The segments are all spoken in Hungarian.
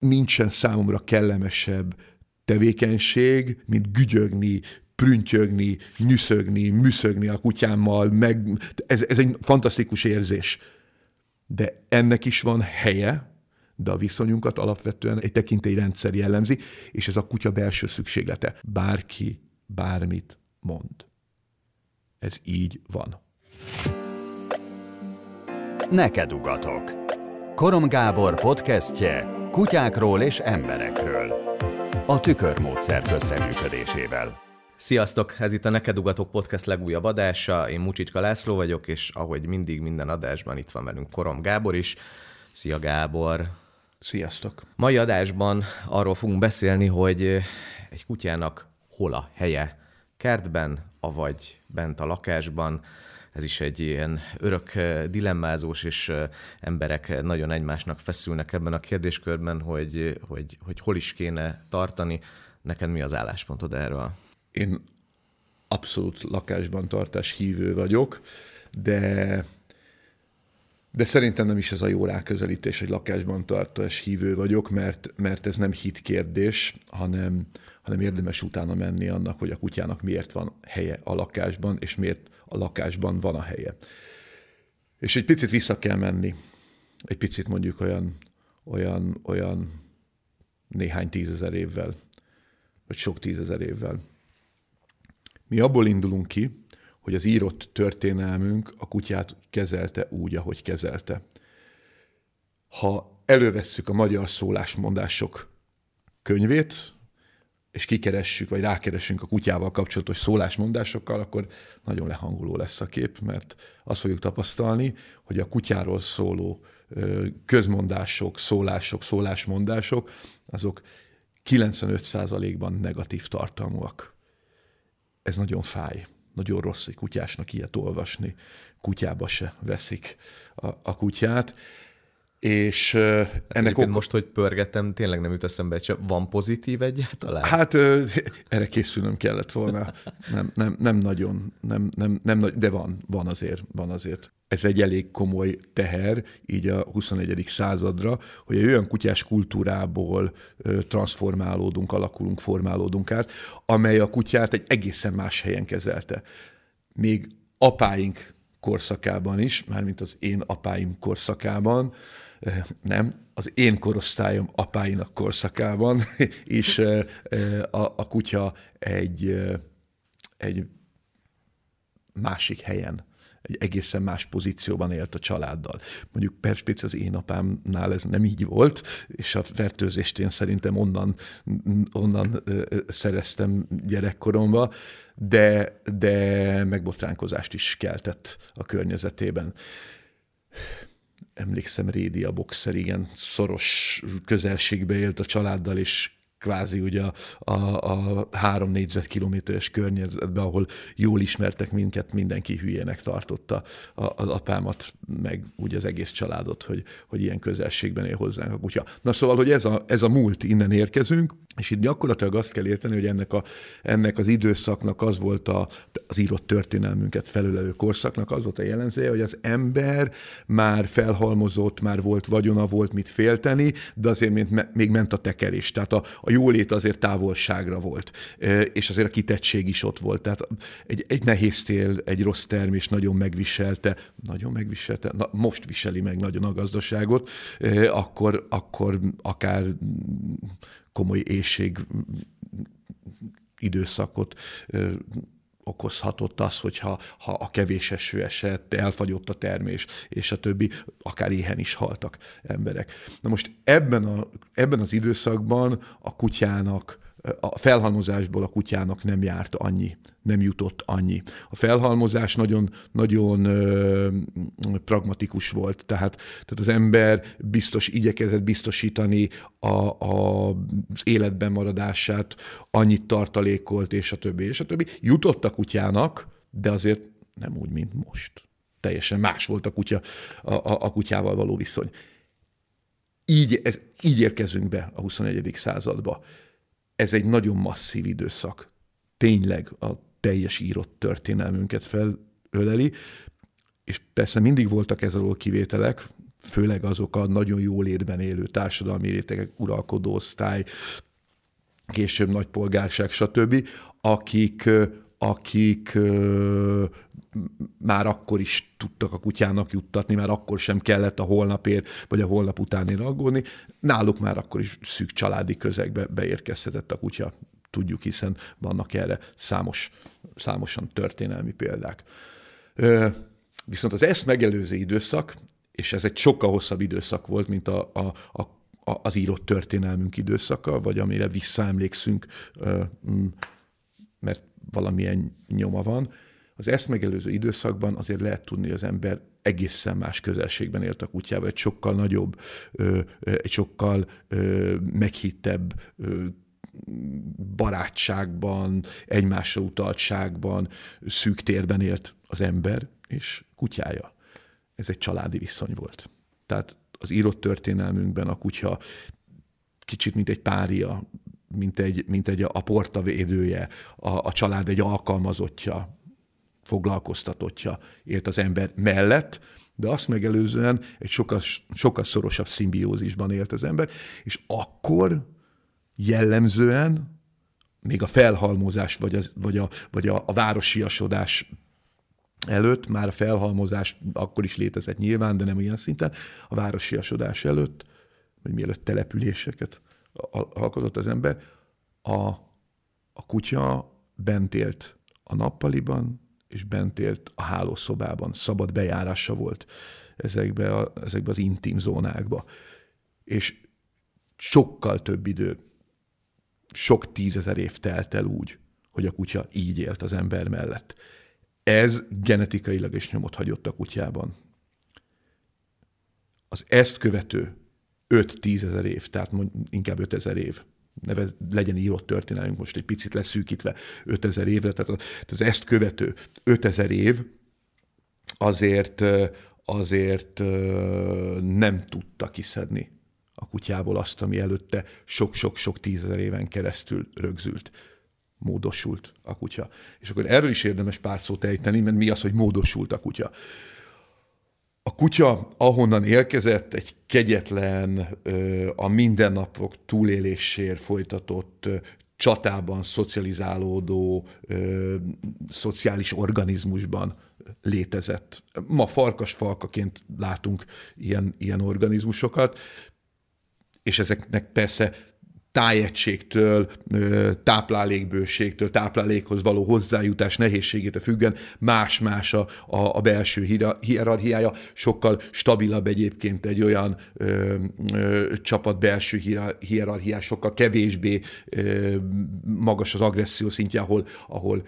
nincsen számomra kellemesebb tevékenység, mint gügyögni, prüntjögni, nyüszögni, műszögni a kutyámmal, meg ez, ez egy fantasztikus érzés. De ennek is van helye, de a viszonyunkat alapvetően egy tekintélyrendszer jellemzi, és ez a kutya belső szükséglete. Bárki bármit mond. Ez így van. Neked ugatok. Korom Gábor podcastje kutyákról és emberekről. A tükörmódszer közreműködésével. Sziasztok! Ez itt a Neked Ugatok Podcast legújabb adása. Én Mucsicska László vagyok, és ahogy mindig minden adásban itt van velünk Korom Gábor is. Szia Gábor! Sziasztok! Mai adásban arról fogunk beszélni, hogy egy kutyának hol a helye. Kertben, avagy bent a lakásban ez is egy ilyen örök eh, dilemmázós, és eh, emberek nagyon egymásnak feszülnek ebben a kérdéskörben, hogy, hogy, hogy hol is kéne tartani. Neked mi az álláspontod erről? Én abszolút lakásban tartás hívő vagyok, de de szerintem nem is ez a jó ráközelítés, hogy lakásban tartás hívő vagyok, mert, mert ez nem hit kérdés, hanem, hanem érdemes utána menni annak, hogy a kutyának miért van helye a lakásban, és miért a lakásban van a helye. És egy picit vissza kell menni, egy picit mondjuk olyan, olyan, olyan néhány tízezer évvel, vagy sok tízezer évvel. Mi abból indulunk ki, hogy az írott történelmünk a kutyát kezelte úgy, ahogy kezelte. Ha elővesszük a magyar szólásmondások könyvét, és kikeressük, vagy rákeressünk a kutyával kapcsolatos szólásmondásokkal, akkor nagyon lehangoló lesz a kép, mert azt fogjuk tapasztalni, hogy a kutyáról szóló közmondások, szólások, szólásmondások, azok 95%-ban negatív tartalmúak. Ez nagyon fáj. Nagyon rossz egy kutyásnak ilyet olvasni. Kutyába se veszik a, a kutyát. És uh, ennek ok... most, hogy pörgettem, tényleg nem jut eszembe, hogy van pozitív egyáltalán? Hát erre készülnöm kellett volna. Nem, nem, nem nagyon, nem, nem, nem, de van, van azért, van azért. Ez egy elég komoly teher így a 21. századra, hogy egy olyan kutyás kultúrából transformálódunk, alakulunk, formálódunk át, amely a kutyát egy egészen más helyen kezelte. Még apáink korszakában is, mármint az én apáim korszakában, nem, az én korosztályom apáinak korszakában, és a, a kutya egy, egy másik helyen egy egészen más pozícióban élt a családdal. Mondjuk perspéc az én apámnál ez nem így volt, és a fertőzést én szerintem onnan, onnan szereztem gyerekkoromba, de, de megbotránkozást is keltett a környezetében emlékszem, Rédi a boxer, igen, szoros közelségbe élt a családdal, és kvázi ugye a, a, a három négyzetkilométeres környezetben, ahol jól ismertek minket, mindenki hülyének tartotta az apámat, meg úgy az egész családot, hogy, hogy ilyen közelségben él hozzánk a kutya. Na szóval, hogy ez a, ez a múlt, innen érkezünk, és itt gyakorlatilag azt kell érteni, hogy ennek, a, ennek az időszaknak az volt a, az írott történelmünket felülelő korszaknak az volt a jellemzője, hogy az ember már felhalmozott, már volt vagyona, volt mit félteni, de azért még, még ment a tekerés. Tehát a, a jólét azért távolságra volt, és azért a kitettség is ott volt. Tehát egy, egy nehéz tél, egy rossz termés nagyon megviselte, nagyon megviselte, na, most viseli meg nagyon a gazdaságot, akkor, akkor akár komoly éjség időszakot okozhatott az, hogyha ha a kevés eső esett, elfagyott a termés, és a többi, akár éhen is haltak emberek. Na most ebben, a, ebben az időszakban a kutyának a felhalmozásból a kutyának nem járt annyi, nem jutott annyi. A felhalmozás nagyon, nagyon ö, pragmatikus volt, tehát, tehát az ember biztos igyekezett biztosítani a, a, az életben maradását, annyit tartalékolt, és a többi, és a többi. Jutott a kutyának, de azért nem úgy, mint most. Teljesen más volt a, kutya, a, a, a kutyával való viszony. Így, ez, így érkezünk be a 21. századba ez egy nagyon masszív időszak. Tényleg a teljes írott történelmünket felöleli, és persze mindig voltak ez alól kivételek, főleg azok a nagyon jó létben élő társadalmi rétegek, uralkodó osztály, később nagy polgárság, stb., akik, akik már akkor is tudtak a kutyának juttatni, már akkor sem kellett a holnapért, vagy a holnap utánért aggódni. Náluk már akkor is szűk családi közegbe beérkezhetett a kutya, tudjuk, hiszen vannak erre számos, számosan történelmi példák. Viszont az ezt megelőző időszak, és ez egy sokkal hosszabb időszak volt, mint a, a, a az írott történelmünk időszaka, vagy amire visszaemlékszünk, mert valamilyen nyoma van. Az ezt megelőző időszakban azért lehet tudni, hogy az ember egészen más közelségben élt a kutyával, egy sokkal nagyobb, egy sokkal meghittebb barátságban, egymásra utaltságban, szűk térben élt az ember és kutyája. Ez egy családi viszony volt. Tehát az írott történelmünkben a kutya kicsit mint egy pária, mint egy, mint egy a porta védője, a, a család egy alkalmazottja, foglalkoztatottja élt az ember mellett, de azt megelőzően egy sokkal, sokkal szorosabb szimbiózisban élt az ember, és akkor jellemzően még a felhalmozás, vagy, az, vagy, a, vagy a, a városiasodás előtt, már a felhalmozás akkor is létezett nyilván, de nem ilyen szinten, a városiasodás előtt, vagy mielőtt településeket alkotott az ember, a, a kutya bent élt a nappaliban, és bent élt a hálószobában, szabad bejárása volt ezekbe, a, ezekbe az intim zónákba. És sokkal több idő, sok tízezer év telt el úgy, hogy a kutya így élt az ember mellett. Ez genetikailag is nyomot hagyott a kutyában. Az ezt követő 5-10 ezer év, tehát inkább 5 ezer év, nevez, legyen írott történelmünk most egy picit leszűkítve 5000 évre, tehát az ezt követő 5000 év azért, azért nem tudta kiszedni a kutyából azt, ami előtte sok-sok-sok tízezer éven keresztül rögzült módosult a kutya. És akkor erről is érdemes pár szót ejteni, mert mi az, hogy módosult a kutya. A kutya ahonnan érkezett, egy kegyetlen, a mindennapok túlélésért folytatott csatában szocializálódó szociális organizmusban létezett. Ma farkas-falkaként látunk ilyen, ilyen organizmusokat, és ezeknek persze tájegységtől, táplálékbőségtől, táplálékhoz való hozzájutás nehézségétől függen más-más a, a, a belső hierarchiája, sokkal stabilabb egyébként egy olyan ö, ö, csapat belső hierarchiás, sokkal kevésbé ö, magas az agresszió szintje, ahol, ahol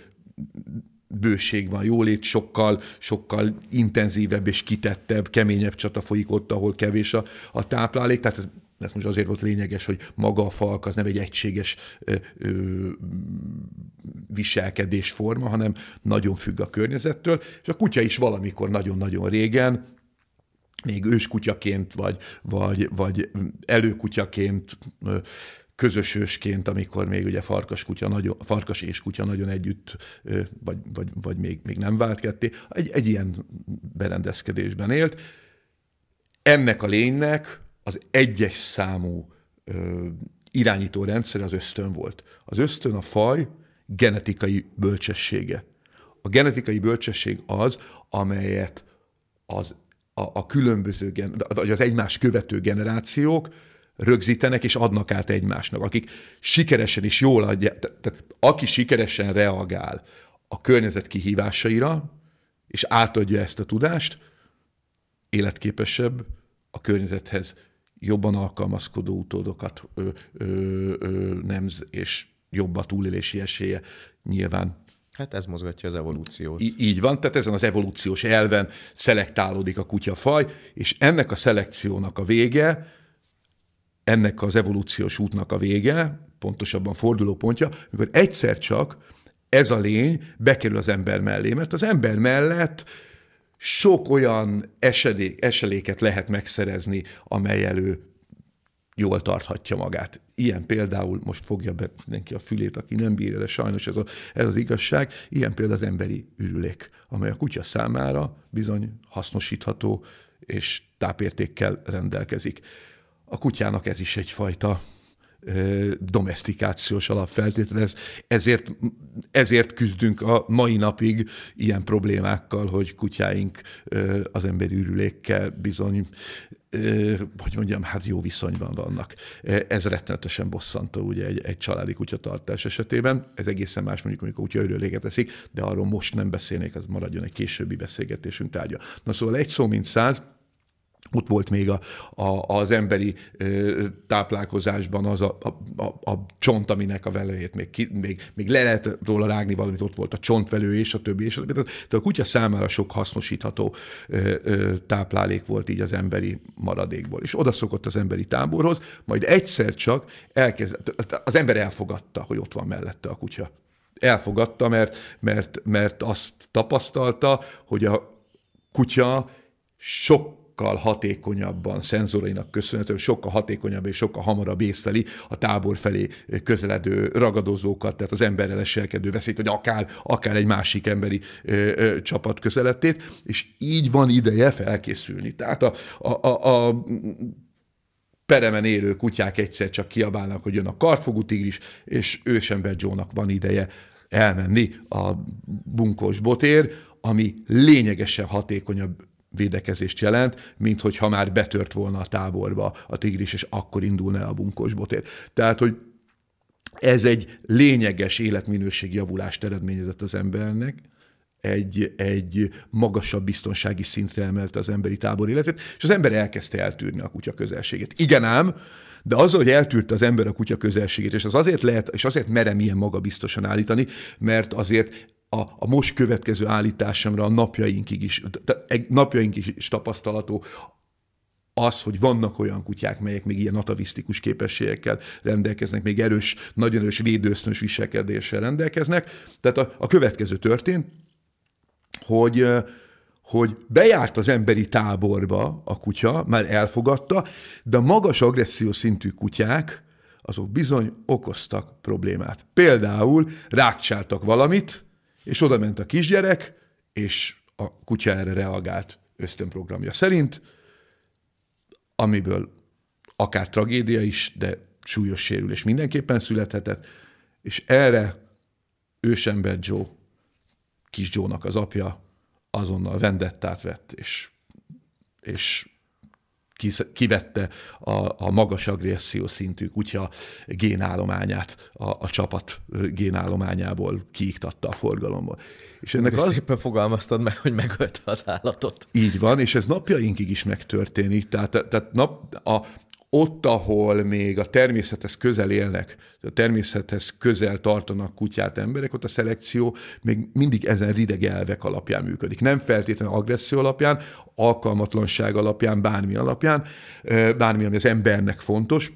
bőség van, jólét sokkal, sokkal intenzívebb és kitettebb, keményebb csata folyik ott, ahol kevés a, a táplálék, tehát ez most azért volt lényeges, hogy maga a falk az nem egy egységes ö, ö, viselkedésforma, hanem nagyon függ a környezettől, és a kutya is valamikor nagyon-nagyon régen, még őskutyaként, vagy, vagy, vagy előkutyaként, közösösként, amikor még ugye farkas, kutya nagyon, farkas és kutya nagyon együtt, vagy, vagy, vagy még, még nem vált ketté, egy, egy ilyen berendezkedésben élt. Ennek a lénynek az egyes számú ö, irányító rendszer az ösztön volt. Az ösztön a faj genetikai bölcsessége. A genetikai bölcsesség az, amelyet az, a, a különböző, vagy az egymás követő generációk rögzítenek és adnak át egymásnak, akik sikeresen és jól adják, tehát aki sikeresen reagál a környezet kihívásaira, és átadja ezt a tudást, életképesebb a környezethez jobban alkalmazkodó utódokat ö, ö, ö, nemz, és jobb a túlélési esélye nyilván. Hát ez mozgatja az evolúciót. Í- így van, tehát ezen az evolúciós elven szelektálódik a kutyafaj, és ennek a szelekciónak a vége, ennek az evolúciós útnak a vége, pontosabban fordulópontja, amikor egyszer csak ez a lény bekerül az ember mellé, mert az ember mellett sok olyan esedék, eseléket lehet megszerezni, amely elő jól tarthatja magát. Ilyen például, most fogja be mindenki a fülét, aki nem bírja, de sajnos ez, a, ez az igazság, ilyen például az emberi ürülék, amely a kutya számára bizony hasznosítható, és tápértékkel rendelkezik. A kutyának ez is egyfajta domestikációs alapfeltétel. Ezért, ezért küzdünk a mai napig ilyen problémákkal, hogy kutyáink az emberi ürülékkel bizony hogy mondjam, hát jó viszonyban vannak. Ez rettenetesen bosszantó ugye egy, egy családi kutyatartás esetében. Ez egészen más mondjuk, amikor kutya örüléget eszik, de arról most nem beszélnék, az maradjon egy későbbi beszélgetésünk tárgya. Na szóval egy szó, mint száz, ott volt még a, a, az emberi ö, táplálkozásban az a, a, a, a csont, aminek a velőjét még, ki, még, még le lehet róla rágni valamit, ott volt a csontvelő és a többi, és a többi. Tehát a kutya számára sok hasznosítható ö, ö, táplálék volt így az emberi maradékból. És oda szokott az emberi táborhoz, majd egyszer csak elkezd, az ember elfogadta, hogy ott van mellette a kutya. Elfogadta, mert, mert, mert azt tapasztalta, hogy a kutya sok sokkal hatékonyabban, szenzorainak köszönhetően, sokkal hatékonyabb és sokkal hamarabb észleli a tábor felé közeledő ragadozókat, tehát az emberrel eselkedő veszélyt, vagy akár, akár egy másik emberi ö, ö, csapat közelettét, és így van ideje felkészülni. Tehát a, a, a, a peremen élő kutyák egyszer csak kiabálnak, hogy jön a kartfogú tigris, és ősember Joe-nak van ideje elmenni a bunkós botér, ami lényegesen hatékonyabb védekezést jelent, mint hogyha már betört volna a táborba a tigris, és akkor indulna a bunkós botér. Tehát, hogy ez egy lényeges életminőség javulást eredményezett az embernek, egy, egy magasabb biztonsági szintre emelte az emberi tábor életét, és az ember elkezdte eltűrni a kutya közelségét. Igen ám, de az, hogy eltűrte az ember a kutya közelségét, és az azért lehet, és azért merem ilyen magabiztosan állítani, mert azért a, a most következő állításomra a napjainkig is, napjainkig is tapasztalató az, hogy vannak olyan kutyák, melyek még ilyen atavisztikus képességekkel rendelkeznek, még erős, nagyon erős védősztönös viselkedéssel rendelkeznek. Tehát a, a következő történt, hogy, hogy bejárt az emberi táborba a kutya, már elfogadta, de a magas agresszió szintű kutyák, azok bizony okoztak problémát. Például rákcsáltak valamit, és oda ment a kisgyerek, és a kutya erre reagált ösztönprogramja szerint, amiből akár tragédia is, de súlyos sérülés mindenképpen születhetett, és erre ősember Joe, kis Joe-nak az apja azonnal vendettát vett, és, és kivette a, a magas agresszió szintű kutya génállományát, a, a csapat génállományából kiiktatta a forgalomból. És ennek az... szépen fogalmaztad meg, hogy megölte az állatot. Így van, és ez napjainkig is megtörténik. Tehát, tehát nap, a, ott, ahol még a természethez közel élnek, a természethez közel tartanak kutyát emberek, ott a szelekció még mindig ezen rideg elvek alapján működik. Nem feltétlenül agresszió alapján, alkalmatlanság alapján, bármi alapján, bármi, ami az embernek fontos,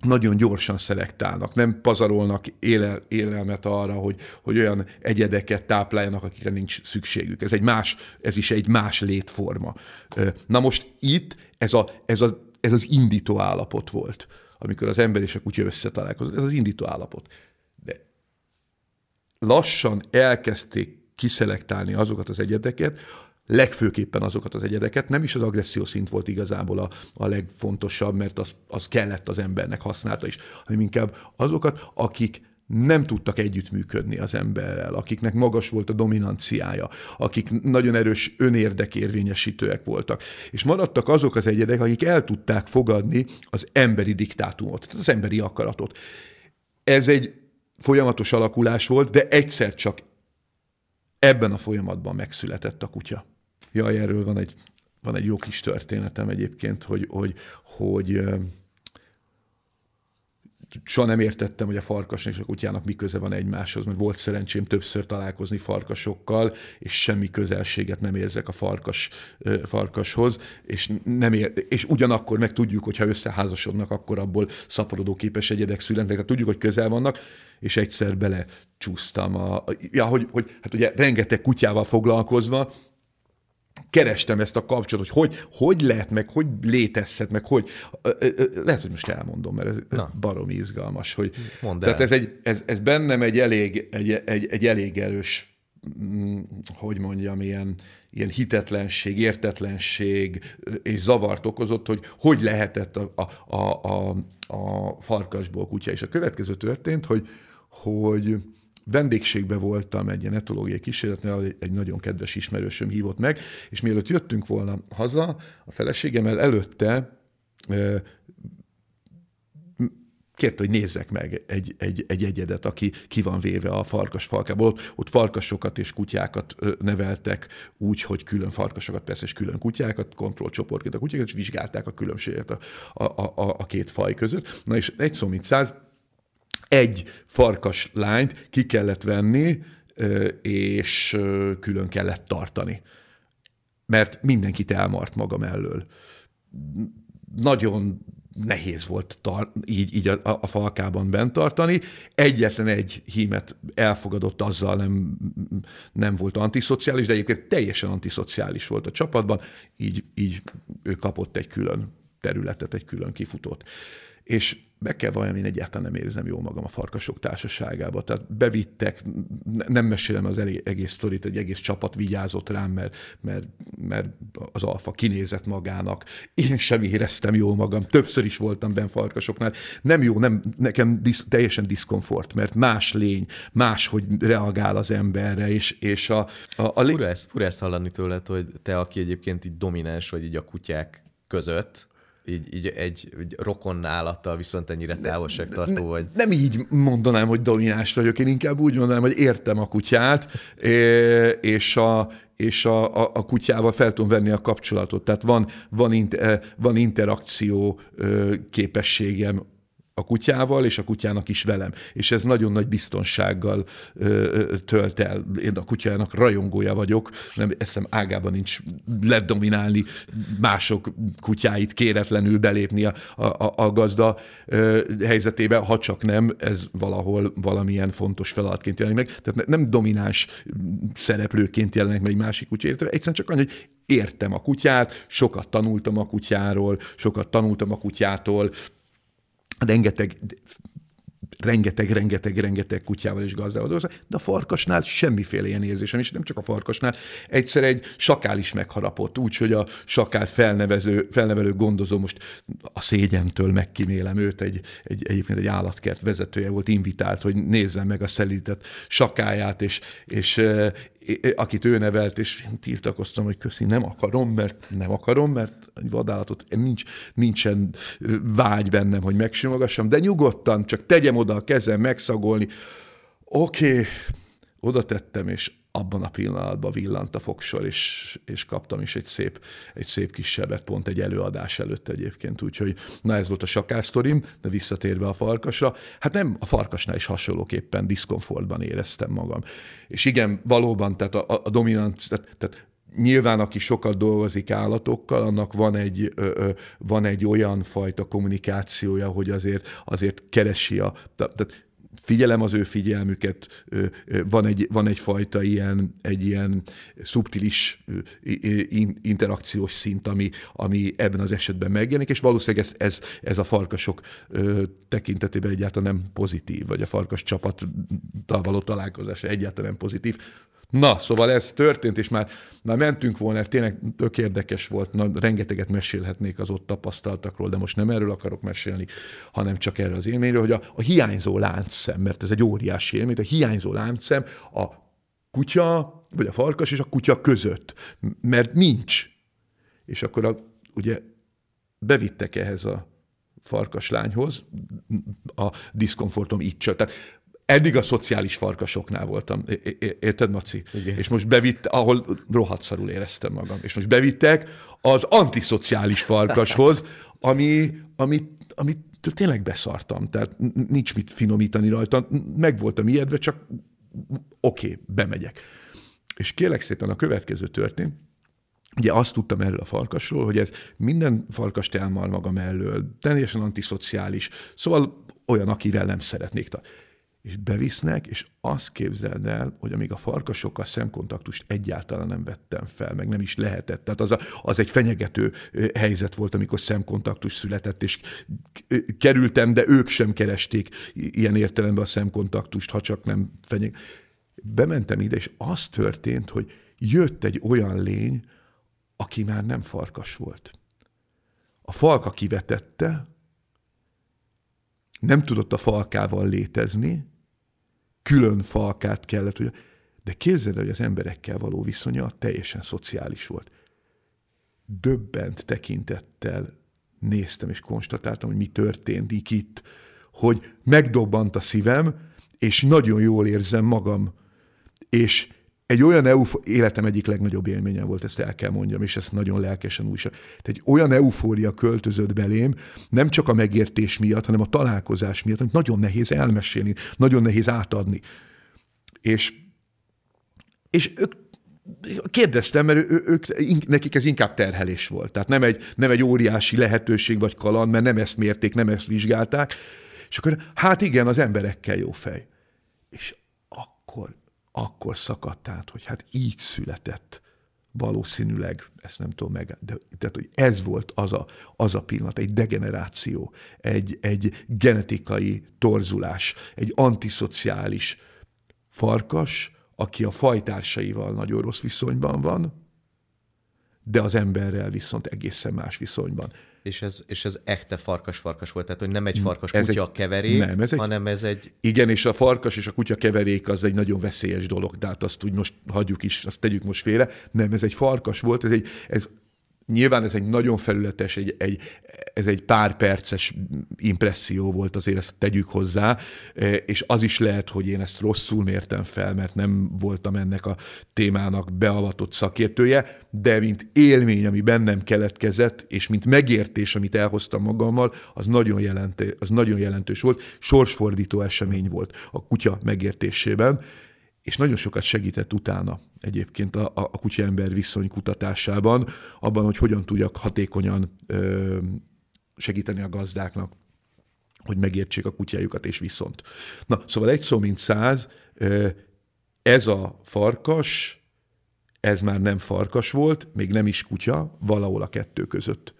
nagyon gyorsan szelektálnak, nem pazarolnak élel, élelmet arra, hogy, hogy olyan egyedeket tápláljanak, akikre nincs szükségük. Ez, egy más, ez is egy más létforma. Na most itt ez a, ez a ez az indító állapot volt, amikor az ember és a kutya összetalálkozott. Ez az indító állapot. De lassan elkezdték kiszelektálni azokat az egyedeket, legfőképpen azokat az egyedeket, nem is az agresszió szint volt igazából a, a legfontosabb, mert az, az kellett az embernek használta is, hanem inkább azokat, akik nem tudtak együttműködni az emberrel, akiknek magas volt a dominanciája, akik nagyon erős önérdekérvényesítőek voltak. És maradtak azok az egyedek, akik el tudták fogadni az emberi diktátumot, az emberi akaratot. Ez egy folyamatos alakulás volt, de egyszer csak ebben a folyamatban megszületett a kutya. Jaj, erről van egy, van egy jó kis történetem egyébként, hogy, hogy, hogy soha nem értettem, hogy a farkasnak és a kutyának mi köze van egymáshoz, mert volt szerencsém többször találkozni farkasokkal, és semmi közelséget nem érzek a farkas, farkashoz, és, nem ér, és ugyanakkor meg tudjuk, hogy ha összeházasodnak, akkor abból szaporodó képes egyedek születnek, tehát tudjuk, hogy közel vannak, és egyszer bele csúsztam. A, ja, hogy, hogy, hát ugye rengeteg kutyával foglalkozva, kerestem ezt a kapcsolatot, hogy hogy, hogy lehet, meg hogy létezhet, meg hogy... Lehet, hogy most elmondom, mert ez, ez baromi izgalmas. Hogy, Mondd tehát ez, egy, ez, ez bennem egy elég, egy, egy, egy elég erős mm, hogy mondjam, ilyen, ilyen hitetlenség, értetlenség és zavart okozott, hogy hogy lehetett a, a, a, a, a farkasból kutya. És a következő történt, hogy, hogy vendégségbe voltam egy ilyen etológiai kísérletnél, egy nagyon kedves ismerősöm hívott meg, és mielőtt jöttünk volna haza, a feleségemmel előtte kérte, hogy nézzek meg egy, egy, egy egyedet, aki ki van véve a farkas falkából. Ott, ott farkasokat és kutyákat neveltek úgy, hogy külön farkasokat, persze, és külön kutyákat, kontrollcsoportként a kutyákat, és vizsgálták a különbséget a, a, a, a két faj között. Na és egy szó mint száz, egy farkas lányt ki kellett venni, és külön kellett tartani. Mert mindenkit elmart maga mellől. Nagyon nehéz volt tar- így, így a, a falkában bent tartani. Egyetlen egy hímet elfogadott azzal, nem, nem volt antiszociális, de egyébként teljesen antiszociális volt a csapatban, így, így ő kapott egy külön területet, egy külön kifutót és be kell valljam, én egyáltalán nem érzem jól magam a farkasok társaságába. Tehát bevittek, nem mesélem az egész sztorit, egy egész csapat vigyázott rám, mert, mert, mert az alfa kinézett magának. Én sem éreztem jól magam. Többször is voltam benn farkasoknál. Nem jó, nem, nekem disz, teljesen diszkomfort, mert más lény, más, hogy reagál az emberre, és, és a... a, a lé... fura, ezt, fura ezt hallani tőled, hogy te, aki egyébként így domináns vagy így a kutyák között, így, így egy, egy rokon állattal viszont ennyire távolságtartó vagy. Nem így mondanám, hogy domináns vagyok, én inkább úgy mondanám, hogy értem a kutyát, és a, és a, a, a kutyával fel tudom venni a kapcsolatot. Tehát van, van, inter, van interakció képességem a kutyával, és a kutyának is velem. És ez nagyon nagy biztonsággal ö, tölt el. Én a kutyának rajongója vagyok, nem eszem ágában nincs ledominálni mások kutyáit, kéretlenül belépni a, a, a gazda ö, helyzetébe, ha csak nem, ez valahol valamilyen fontos feladatként jelenik meg. Tehát nem domináns szereplőként jelenik meg egy másik kutya, egyszerűen csak annyi, hogy értem a kutyát, sokat tanultam a kutyáról, sokat tanultam a kutyától, rengeteg rengeteg, rengeteg, rengeteg kutyával és gazdával dolgozom, de a farkasnál semmiféle ilyen érzésem, és nem csak a farkasnál, egyszer egy sakál is megharapott, úgyhogy a sakált felnevező, felnevelő gondozó, most a szégyentől megkímélem őt, egy, egy, egyébként egy állatkert vezetője volt, invitált, hogy nézzem meg a szelített sakáját, és, és akit ő nevelt, és én tiltakoztam, hogy köszi, nem akarom, mert nem akarom, mert egy vadállatot nincs, nincsen vágy bennem, hogy megsimogassam, de nyugodtan, csak tegyem oda a kezem megszagolni. Oké, okay, oda tettem, és abban a pillanatban villant a fogsor, és, és kaptam is egy szép, egy szép kis sebet, pont egy előadás előtt egyébként. Úgyhogy na ez volt a sakásztorim, de visszatérve a farkasra, hát nem a farkasnál is hasonlóképpen diszkomfortban éreztem magam. És igen, valóban, tehát a, a dominant, tehát, tehát nyilván aki sokat dolgozik állatokkal, annak van egy, van egy olyan fajta kommunikációja, hogy azért, azért keresi a, tehát figyelem az ő figyelmüket, van, egy, van egyfajta ilyen, egy ilyen szubtilis interakciós szint, ami, ami ebben az esetben megjelenik, és valószínűleg ez, ez, ez a farkasok tekintetében egyáltalán nem pozitív, vagy a farkas csapattal való találkozás egyáltalán nem pozitív. Na, szóval ez történt, és már, már mentünk volna, ez tényleg tök érdekes volt, na, rengeteget mesélhetnék az ott tapasztaltakról, de most nem erről akarok mesélni, hanem csak erről az élményről, hogy a, a hiányzó láncszem, mert ez egy óriási élmény, a hiányzó láncszem a kutya, vagy a farkas és a kutya között, mert nincs. És akkor a, ugye bevittek ehhez a farkas lányhoz, a diszkomfortom itt csak. Tehát eddig a szociális farkasoknál voltam, érted, Maci? Igen. És most bevitt, ahol rohadt szarul éreztem magam, és most bevittek az antiszociális farkashoz, ami, ami, ami tényleg beszartam, tehát nincs mit finomítani rajta, meg voltam ijedve, csak oké, okay, bemegyek. És kérlek szépen a következő történt, Ugye azt tudtam erről a farkasról, hogy ez minden farkast elmar maga mellől, teljesen antiszociális, szóval olyan, akivel nem szeretnék és bevisznek, és azt képzeld el, hogy amíg a farkasokkal szemkontaktust egyáltalán nem vettem fel, meg nem is lehetett. Tehát az, a, az egy fenyegető helyzet volt, amikor szemkontaktus született, és kerültem, de ők sem keresték ilyen értelemben a szemkontaktust, ha csak nem fenyeg. bementem ide, és az történt, hogy jött egy olyan lény, aki már nem farkas volt. A falka kivetette, nem tudott a falkával létezni, külön falkát kellett, hogy de képzeld, hogy az emberekkel való viszonya teljesen szociális volt. Döbbent tekintettel néztem és konstatáltam, hogy mi történt itt, hogy megdobbant a szívem, és nagyon jól érzem magam. És egy olyan eufó- életem egyik legnagyobb élménye volt, ezt el kell mondjam, és ezt nagyon lelkesen újság. Tehát egy olyan eufória költözött belém, nem csak a megértés miatt, hanem a találkozás miatt, amit nagyon nehéz elmesélni, nagyon nehéz átadni. És, és ők kérdeztem, mert ő, ők, nekik ez inkább terhelés volt. Tehát nem egy, nem egy óriási lehetőség vagy kaland, mert nem ezt mérték, nem ezt vizsgálták. És akkor, hát igen, az emberekkel jó fej. És akkor akkor szakadt át, hogy hát így született valószínűleg, ezt nem tudom meg, de tehát, hogy ez volt az a, az a pillanat, egy degeneráció, egy, egy genetikai torzulás, egy antiszociális farkas, aki a fajtársaival nagyon rossz viszonyban van, de az emberrel viszont egészen más viszonyban. És ez, és ez echte farkas-farkas volt, tehát hogy nem egy farkas ez kutya egy, keverék, nem, ez egy, hanem ez egy... Igen, és a farkas és a kutya keverék az egy nagyon veszélyes dolog, tehát azt úgy most hagyjuk is, azt tegyük most félre. Nem, ez egy farkas volt, ez, egy, ez Nyilván ez egy nagyon felületes, egy, egy, ez egy pár perces impresszió volt, azért ezt tegyük hozzá, e, és az is lehet, hogy én ezt rosszul mértem fel, mert nem voltam ennek a témának beavatott szakértője, de mint élmény, ami bennem keletkezett, és mint megértés, amit elhoztam magammal, az nagyon, jelentő, az nagyon jelentős volt, sorsfordító esemény volt a kutya megértésében, és nagyon sokat segített utána egyébként a, a kutya-ember viszony kutatásában, abban, hogy hogyan tudjak hatékonyan ö, segíteni a gazdáknak, hogy megértsék a kutyájukat, és viszont. Na, szóval egy szó, mint száz, ö, ez a farkas, ez már nem farkas volt, még nem is kutya, valahol a kettő között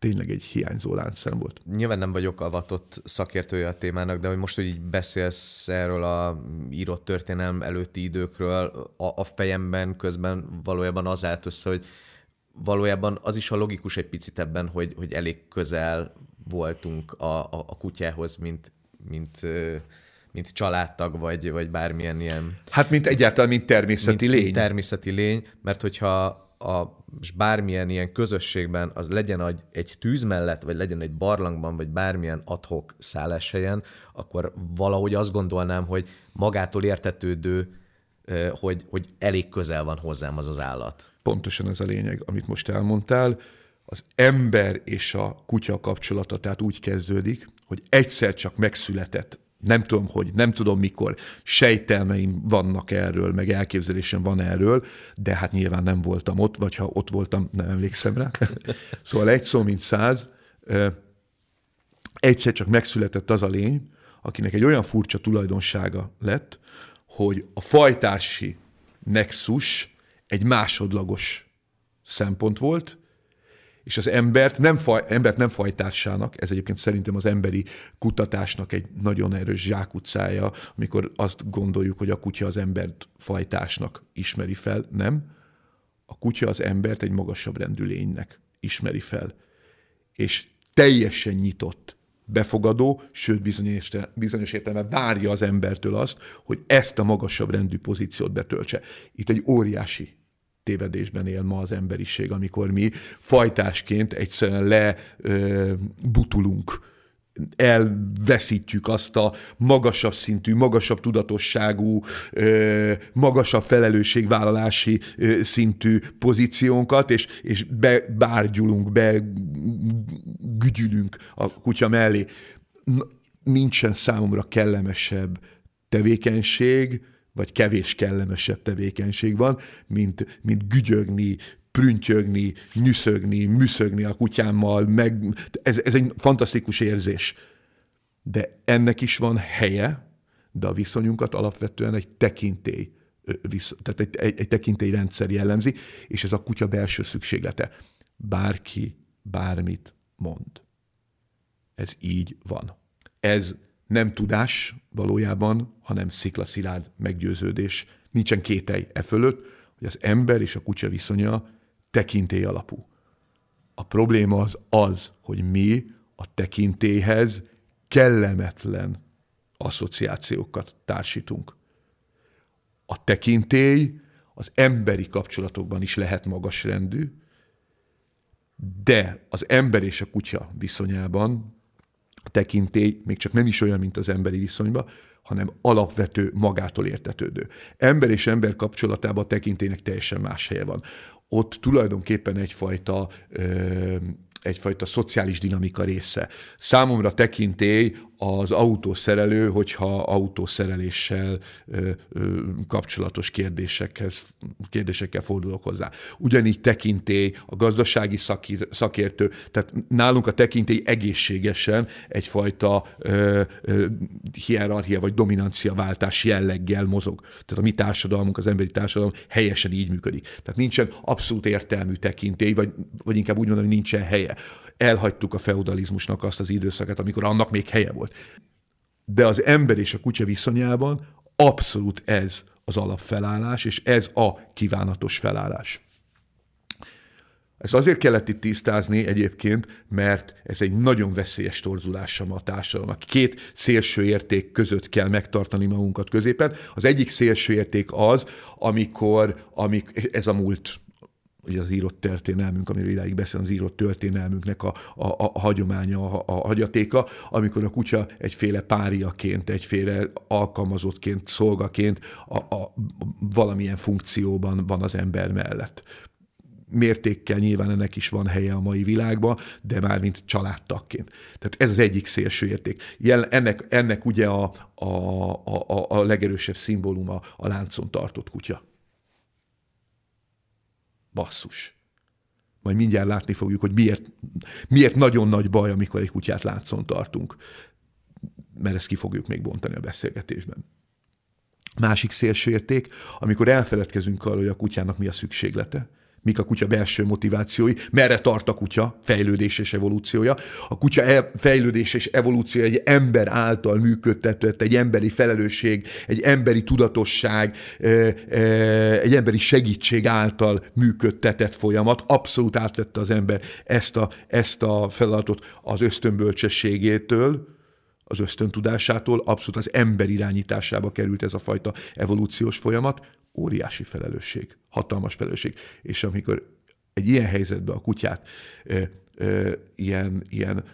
tényleg egy hiányzó láncszem volt. Nyilván nem vagyok avatott szakértője a témának, de hogy most, hogy így beszélsz erről a írott történelem előtti időkről, a, a fejemben közben valójában az állt össze, hogy valójában az is a logikus egy picit ebben, hogy, hogy elég közel voltunk a, a, a kutyához, mint, mint mint családtag, vagy, vagy bármilyen ilyen... Hát, mint egyáltalán, mint természeti mint, lény. Mint természeti lény, mert hogyha a, és bármilyen ilyen közösségben az legyen egy tűz mellett, vagy legyen egy barlangban, vagy bármilyen adhok szálláshelyen, akkor valahogy azt gondolnám, hogy magától értetődő, hogy, hogy elég közel van hozzám az az állat. Pontosan ez a lényeg, amit most elmondtál. Az ember és a kutya kapcsolata tehát úgy kezdődik, hogy egyszer csak megszületett nem tudom, hogy, nem tudom mikor, sejtelmeim vannak erről, meg elképzelésem van erről, de hát nyilván nem voltam ott, vagy ha ott voltam, nem emlékszem rá. szóval egy szó, mint száz, egyszer csak megszületett az a lény, akinek egy olyan furcsa tulajdonsága lett, hogy a fajtársi nexus egy másodlagos szempont volt, és az embert nem, faj, embert nem fajtársának, ez egyébként szerintem az emberi kutatásnak egy nagyon erős zsákutcája, amikor azt gondoljuk, hogy a kutya az embert fajtársnak ismeri fel, nem. A kutya az embert egy magasabb rendű lénynek ismeri fel. És teljesen nyitott, befogadó, sőt bizonyos értelemben várja az embertől azt, hogy ezt a magasabb rendű pozíciót betöltse. Itt egy óriási tévedésben él ma az emberiség, amikor mi fajtásként egyszerűen lebutulunk, elveszítjük azt a magasabb szintű, magasabb tudatosságú, magasabb felelősségvállalási szintű pozíciónkat, és, és bebárgyulunk, begügyülünk a kutya mellé. Nincsen számomra kellemesebb tevékenység, vagy kevés kellemesebb tevékenység van, mint, mint gügyögni, prüntjögni, nyüszögni, műszögni a kutyámmal, meg ez, ez egy fantasztikus érzés. De ennek is van helye, de a viszonyunkat alapvetően egy tekintély, tehát egy, egy, egy tekintélyrendszer jellemzi, és ez a kutya belső szükséglete. Bárki bármit mond. Ez így van. Ez Nem tudás valójában, hanem sziklaszilárd meggyőződés. Nincsen kételj e fölött, hogy az ember és a kutya viszonya tekintély alapú. A probléma az az, hogy mi a tekintéhez kellemetlen asszociációkat társítunk. A tekintély az emberi kapcsolatokban is lehet magasrendű, de az ember és a kutya viszonyában tekintély még csak nem is olyan, mint az emberi viszonyban, hanem alapvető, magától értetődő. Ember és ember kapcsolatában a tekintélynek teljesen más helye van. Ott tulajdonképpen egyfajta ö, egyfajta szociális dinamika része. Számomra tekintély az autószerelő, hogyha autószereléssel ö, ö, kapcsolatos kérdésekhez, kérdésekkel fordulok hozzá. Ugyanígy tekintély a gazdasági szakír, szakértő, tehát nálunk a tekintély egészségesen egyfajta ö, ö, hierarchia vagy dominancia váltás jelleggel mozog. Tehát a mi társadalmunk, az emberi társadalom helyesen így működik. Tehát nincsen abszolút értelmű tekintély, vagy, vagy inkább úgy mondom, hogy nincsen helye elhagytuk a feudalizmusnak azt az időszakát, amikor annak még helye volt. De az ember és a kutya viszonyában abszolút ez az alapfelállás, és ez a kívánatos felállás. Ezt azért kellett itt tisztázni egyébként, mert ez egy nagyon veszélyes torzulása a társadalomnak. Két szélső érték között kell megtartani magunkat középen. Az egyik szélső érték az, amikor, amik, ez a múlt ugye az írott történelmünk, amiről idáig beszél, az írott történelmünknek a, a, a hagyománya, a, a hagyatéka, amikor a kutya egyféle páriaként, egyféle alkalmazottként, szolgaként a, a, valamilyen funkcióban van az ember mellett mértékkel nyilván ennek is van helye a mai világban, de már mint családtagként. Tehát ez az egyik szélső érték. Ennek, ennek ugye a, a, a, a legerősebb szimbóluma a láncon tartott kutya. Basszus. Majd mindjárt látni fogjuk, hogy miért, miért nagyon nagy baj, amikor egy kutyát látszon tartunk. Mert ezt ki fogjuk még bontani a beszélgetésben. Másik szélsőérték, amikor elfeledkezünk arról, hogy a kutyának mi a szükséglete mik a kutya belső motivációi, merre tart a kutya fejlődés és evolúciója. A kutya e- fejlődés és evolúciója egy ember által működtetett, egy emberi felelősség, egy emberi tudatosság, egy emberi segítség által működtetett folyamat. Abszolút átvette az ember ezt a, ezt a feladatot az ösztönbölcsességétől, az ösztöntudásától, abszolút az ember irányításába került ez a fajta evolúciós folyamat, óriási felelősség, hatalmas felelősség. És amikor egy ilyen helyzetben a kutyát ö, ö, ilyen, ilyen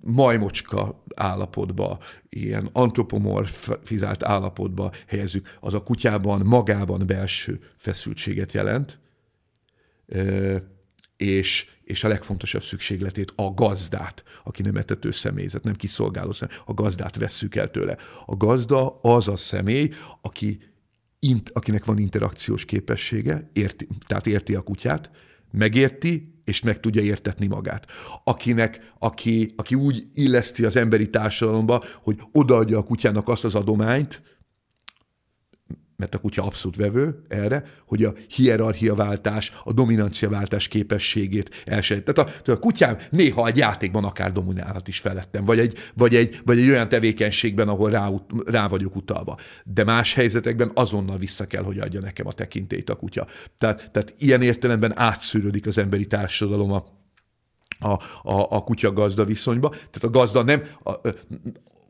majmocska állapotba, ilyen antropomorfizált állapotba helyezzük, az a kutyában magában belső feszültséget jelent, ö, és, és a legfontosabb szükségletét, a gazdát, aki nem etető személyzet, nem kiszolgáló személy, a gazdát vesszük el tőle. A gazda az a személy, aki int, akinek van interakciós képessége, érti, tehát érti a kutyát, megérti, és meg tudja értetni magát. Akinek, aki, aki úgy illeszti az emberi társadalomba, hogy odaadja a kutyának azt az adományt, mert a kutya abszolút vevő erre, hogy a hierarchiaváltás, a dominanciaváltás képességét elsejt. Tehát a, a kutyám néha egy játékban akár dominálhat is felettem, vagy egy, vagy egy, vagy egy olyan tevékenységben, ahol rá, rá vagyok utalva. De más helyzetekben azonnal vissza kell, hogy adja nekem a tekintélyt a kutya. Tehát, tehát ilyen értelemben átszűrődik az emberi társadalom a, a, a, a kutya-gazda viszonyba. Tehát a gazda nem, a,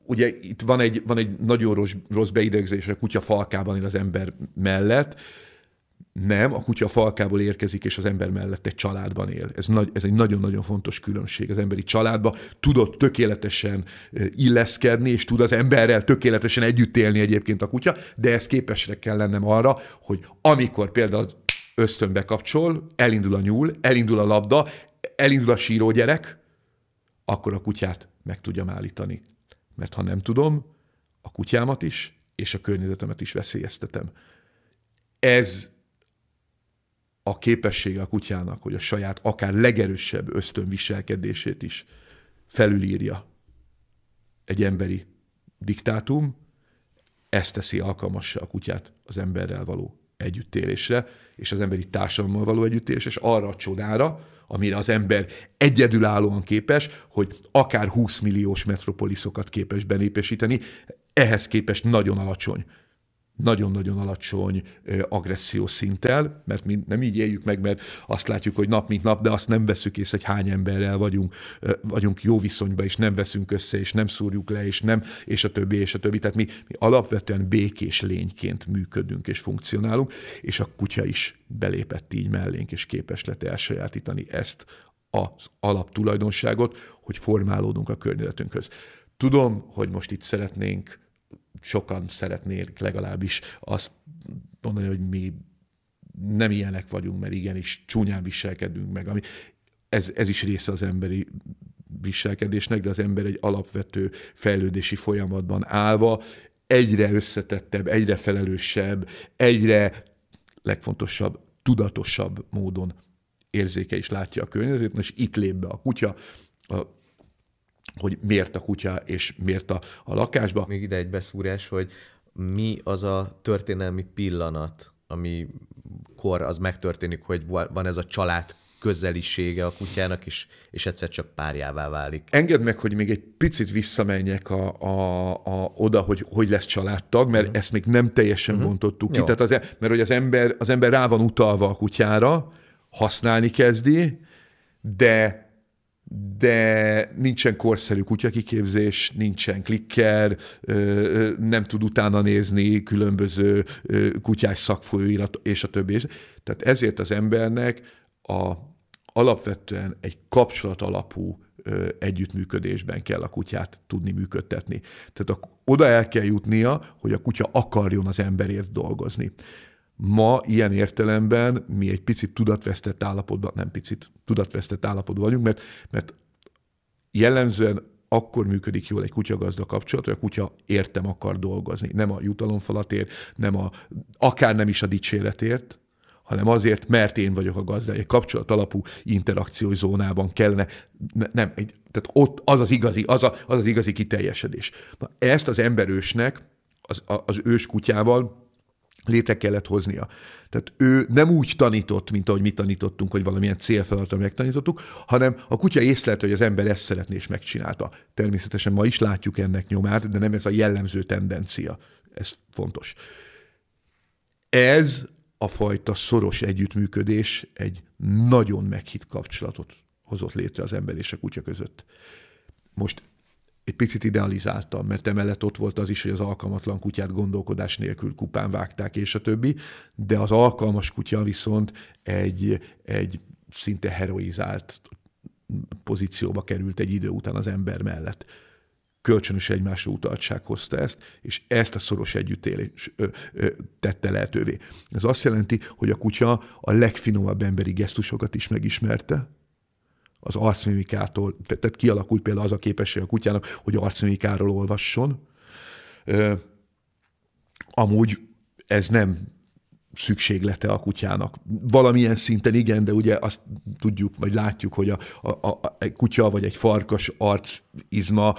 ugye itt van egy, van egy nagyon rossz, rossz beidegzés, a kutya falkában él az ember mellett, nem, a kutya falkából érkezik, és az ember mellett egy családban él. Ez, nagy, ez egy nagyon-nagyon fontos különbség az emberi családba. Tudott tökéletesen illeszkedni, és tud az emberrel tökéletesen együtt élni egyébként a kutya, de ez képesre kell lennem arra, hogy amikor például ösztönbe kapcsol, elindul a nyúl, elindul a labda, elindul a síró gyerek, akkor a kutyát meg tudjam állítani mert ha nem tudom, a kutyámat is, és a környezetemet is veszélyeztetem. Ez a képessége a kutyának, hogy a saját akár legerősebb ösztönviselkedését is felülírja egy emberi diktátum, ezt teszi alkalmassá a kutyát az emberrel való együttélésre, és az emberi társadalommal való együttélésre, és arra a csodára, amire az ember egyedülállóan képes, hogy akár 20 milliós metropoliszokat képes benépesíteni, ehhez képest nagyon alacsony nagyon-nagyon alacsony agressziós szinttel, mert mi nem így éljük meg, mert azt látjuk, hogy nap mint nap, de azt nem veszük észre, hogy hány emberrel vagyunk, vagyunk jó viszonyban, és nem veszünk össze, és nem szúrjuk le, és nem, és a többi, és a többi. Tehát mi, mi alapvetően békés lényként működünk és funkcionálunk, és a kutya is belépett így mellénk, és képes lett elsajátítani ezt az alaptulajdonságot, hogy formálódunk a környezetünkhöz. Tudom, hogy most itt szeretnénk sokan szeretnék legalábbis azt mondani, hogy mi nem ilyenek vagyunk, mert igenis csúnyán viselkedünk meg. Ami, ez, ez is része az emberi viselkedésnek, de az ember egy alapvető fejlődési folyamatban állva egyre összetettebb, egyre felelősebb, egyre legfontosabb, tudatosabb módon érzéke is látja a környezetét, és itt lép be a kutya, a hogy miért a kutya és miért a, a lakásba. Még ide egy beszúrás, hogy mi az a történelmi pillanat, ami kor az megtörténik, hogy van ez a család közelisége a kutyának, és, és egyszer csak párjává válik. Engedd meg, hogy még egy picit visszamenjek a, a, a, oda, hogy hogy lesz családtag, mert uh-huh. ezt még nem teljesen bontottuk ki. Tehát az, e- mert hogy az ember, az ember rá van utalva a kutyára, használni kezdi, de de nincsen korszerű kutyakiképzés, nincsen klikker, nem tud utána nézni különböző kutyás szakfolyóirat, és a többi. Tehát ezért az embernek a, alapvetően egy kapcsolat alapú együttműködésben kell a kutyát tudni működtetni. Tehát a, oda el kell jutnia, hogy a kutya akarjon az emberért dolgozni. Ma ilyen értelemben mi egy picit tudatvesztett állapotban, nem picit, tudatvesztett állapotban vagyunk, mert, mert jellemzően akkor működik jól egy kutyagazda kapcsolat, hogy a kutya értem akar dolgozni. Nem a jutalomfalatért, nem a, akár nem is a dicséretért, hanem azért, mert én vagyok a gazda. Egy kapcsolat alapú interakciós zónában kellene, nem, egy, tehát ott az az igazi, az, a, az az igazi kiteljesedés. Na, ezt az emberősnek, az, az ős kutyával létre kellett hoznia. Tehát ő nem úgy tanított, mint ahogy mi tanítottunk, hogy valamilyen célfeladatra megtanítottuk, hanem a kutya észlelte, hogy az ember ezt szeretné, és megcsinálta. Természetesen ma is látjuk ennek nyomát, de nem ez a jellemző tendencia. Ez fontos. Ez a fajta szoros együttműködés egy nagyon meghitt kapcsolatot hozott létre az ember és a kutya között. Most egy picit idealizáltam, mert emellett ott volt az is, hogy az alkalmatlan kutyát gondolkodás nélkül kupán vágták, és a többi, de az alkalmas kutya viszont egy, egy szinte heroizált pozícióba került egy idő után az ember mellett. Kölcsönös egymásra utaltság hozta ezt, és ezt a szoros együttélés ö, ö, tette lehetővé. Ez azt jelenti, hogy a kutya a legfinomabb emberi gesztusokat is megismerte, az arcmimikától, tehát kialakult például az a képesség a kutyának, hogy arcmimikáról olvasson. Amúgy ez nem szükséglete a kutyának. Valamilyen szinten igen, de ugye azt tudjuk, vagy látjuk, hogy a, a, a, a kutya vagy egy farkas arc izma,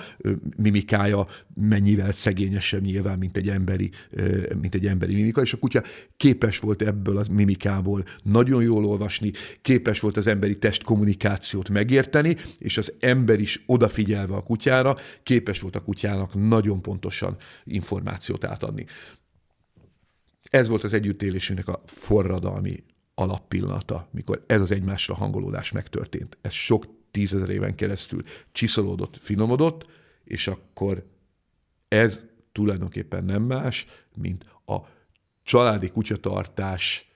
mimikája mennyivel szegényesebb nyilván, mint egy emberi, mint egy emberi mimika, és a kutya képes volt ebből az mimikából nagyon jól olvasni, képes volt az emberi test kommunikációt megérteni, és az ember is odafigyelve a kutyára, képes volt a kutyának nagyon pontosan információt átadni. Ez volt az együttélésünknek a forradalmi alappillanata, mikor ez az egymásra hangolódás megtörtént. Ez sok tízezer éven keresztül csiszolódott, finomodott, és akkor ez tulajdonképpen nem más, mint a családi kutyatartás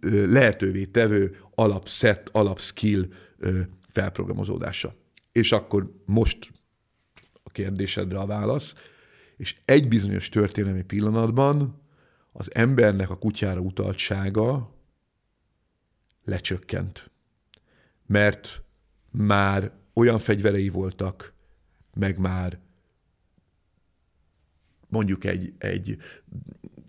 lehetővé tevő alapszett, alapskill felprogramozódása. És akkor most a kérdésedre a válasz, és egy bizonyos történelmi pillanatban az embernek a kutyára utaltsága lecsökkent. Mert már olyan fegyverei voltak, meg már mondjuk egy, egy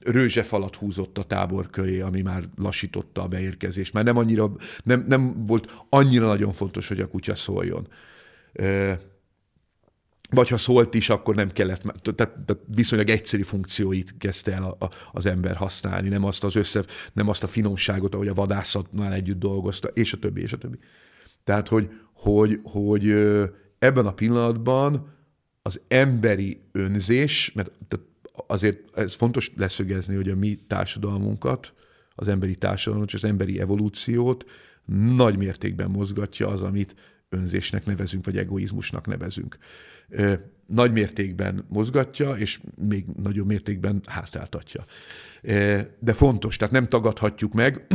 rőzsefalat húzott a tábor köré, ami már lassította a beérkezést. Már nem, annyira, nem, nem volt annyira nagyon fontos, hogy a kutya szóljon. Vagy ha szólt is, akkor nem kellett, tehát, tehát viszonylag egyszerű funkcióit kezdte el a, a, az ember használni, nem azt az össze, nem azt a finomságot, ahogy a vadászatnál együtt dolgozta, és a többi, és a többi. Tehát, hogy, hogy, hogy ebben a pillanatban az emberi önzés, mert azért ez fontos leszögezni, hogy a mi társadalmunkat, az emberi társadalmat és az emberi evolúciót nagy mértékben mozgatja az, amit önzésnek nevezünk, vagy egoizmusnak nevezünk. Nagy mértékben mozgatja, és még nagyobb mértékben hátráltatja. De fontos, tehát nem tagadhatjuk meg,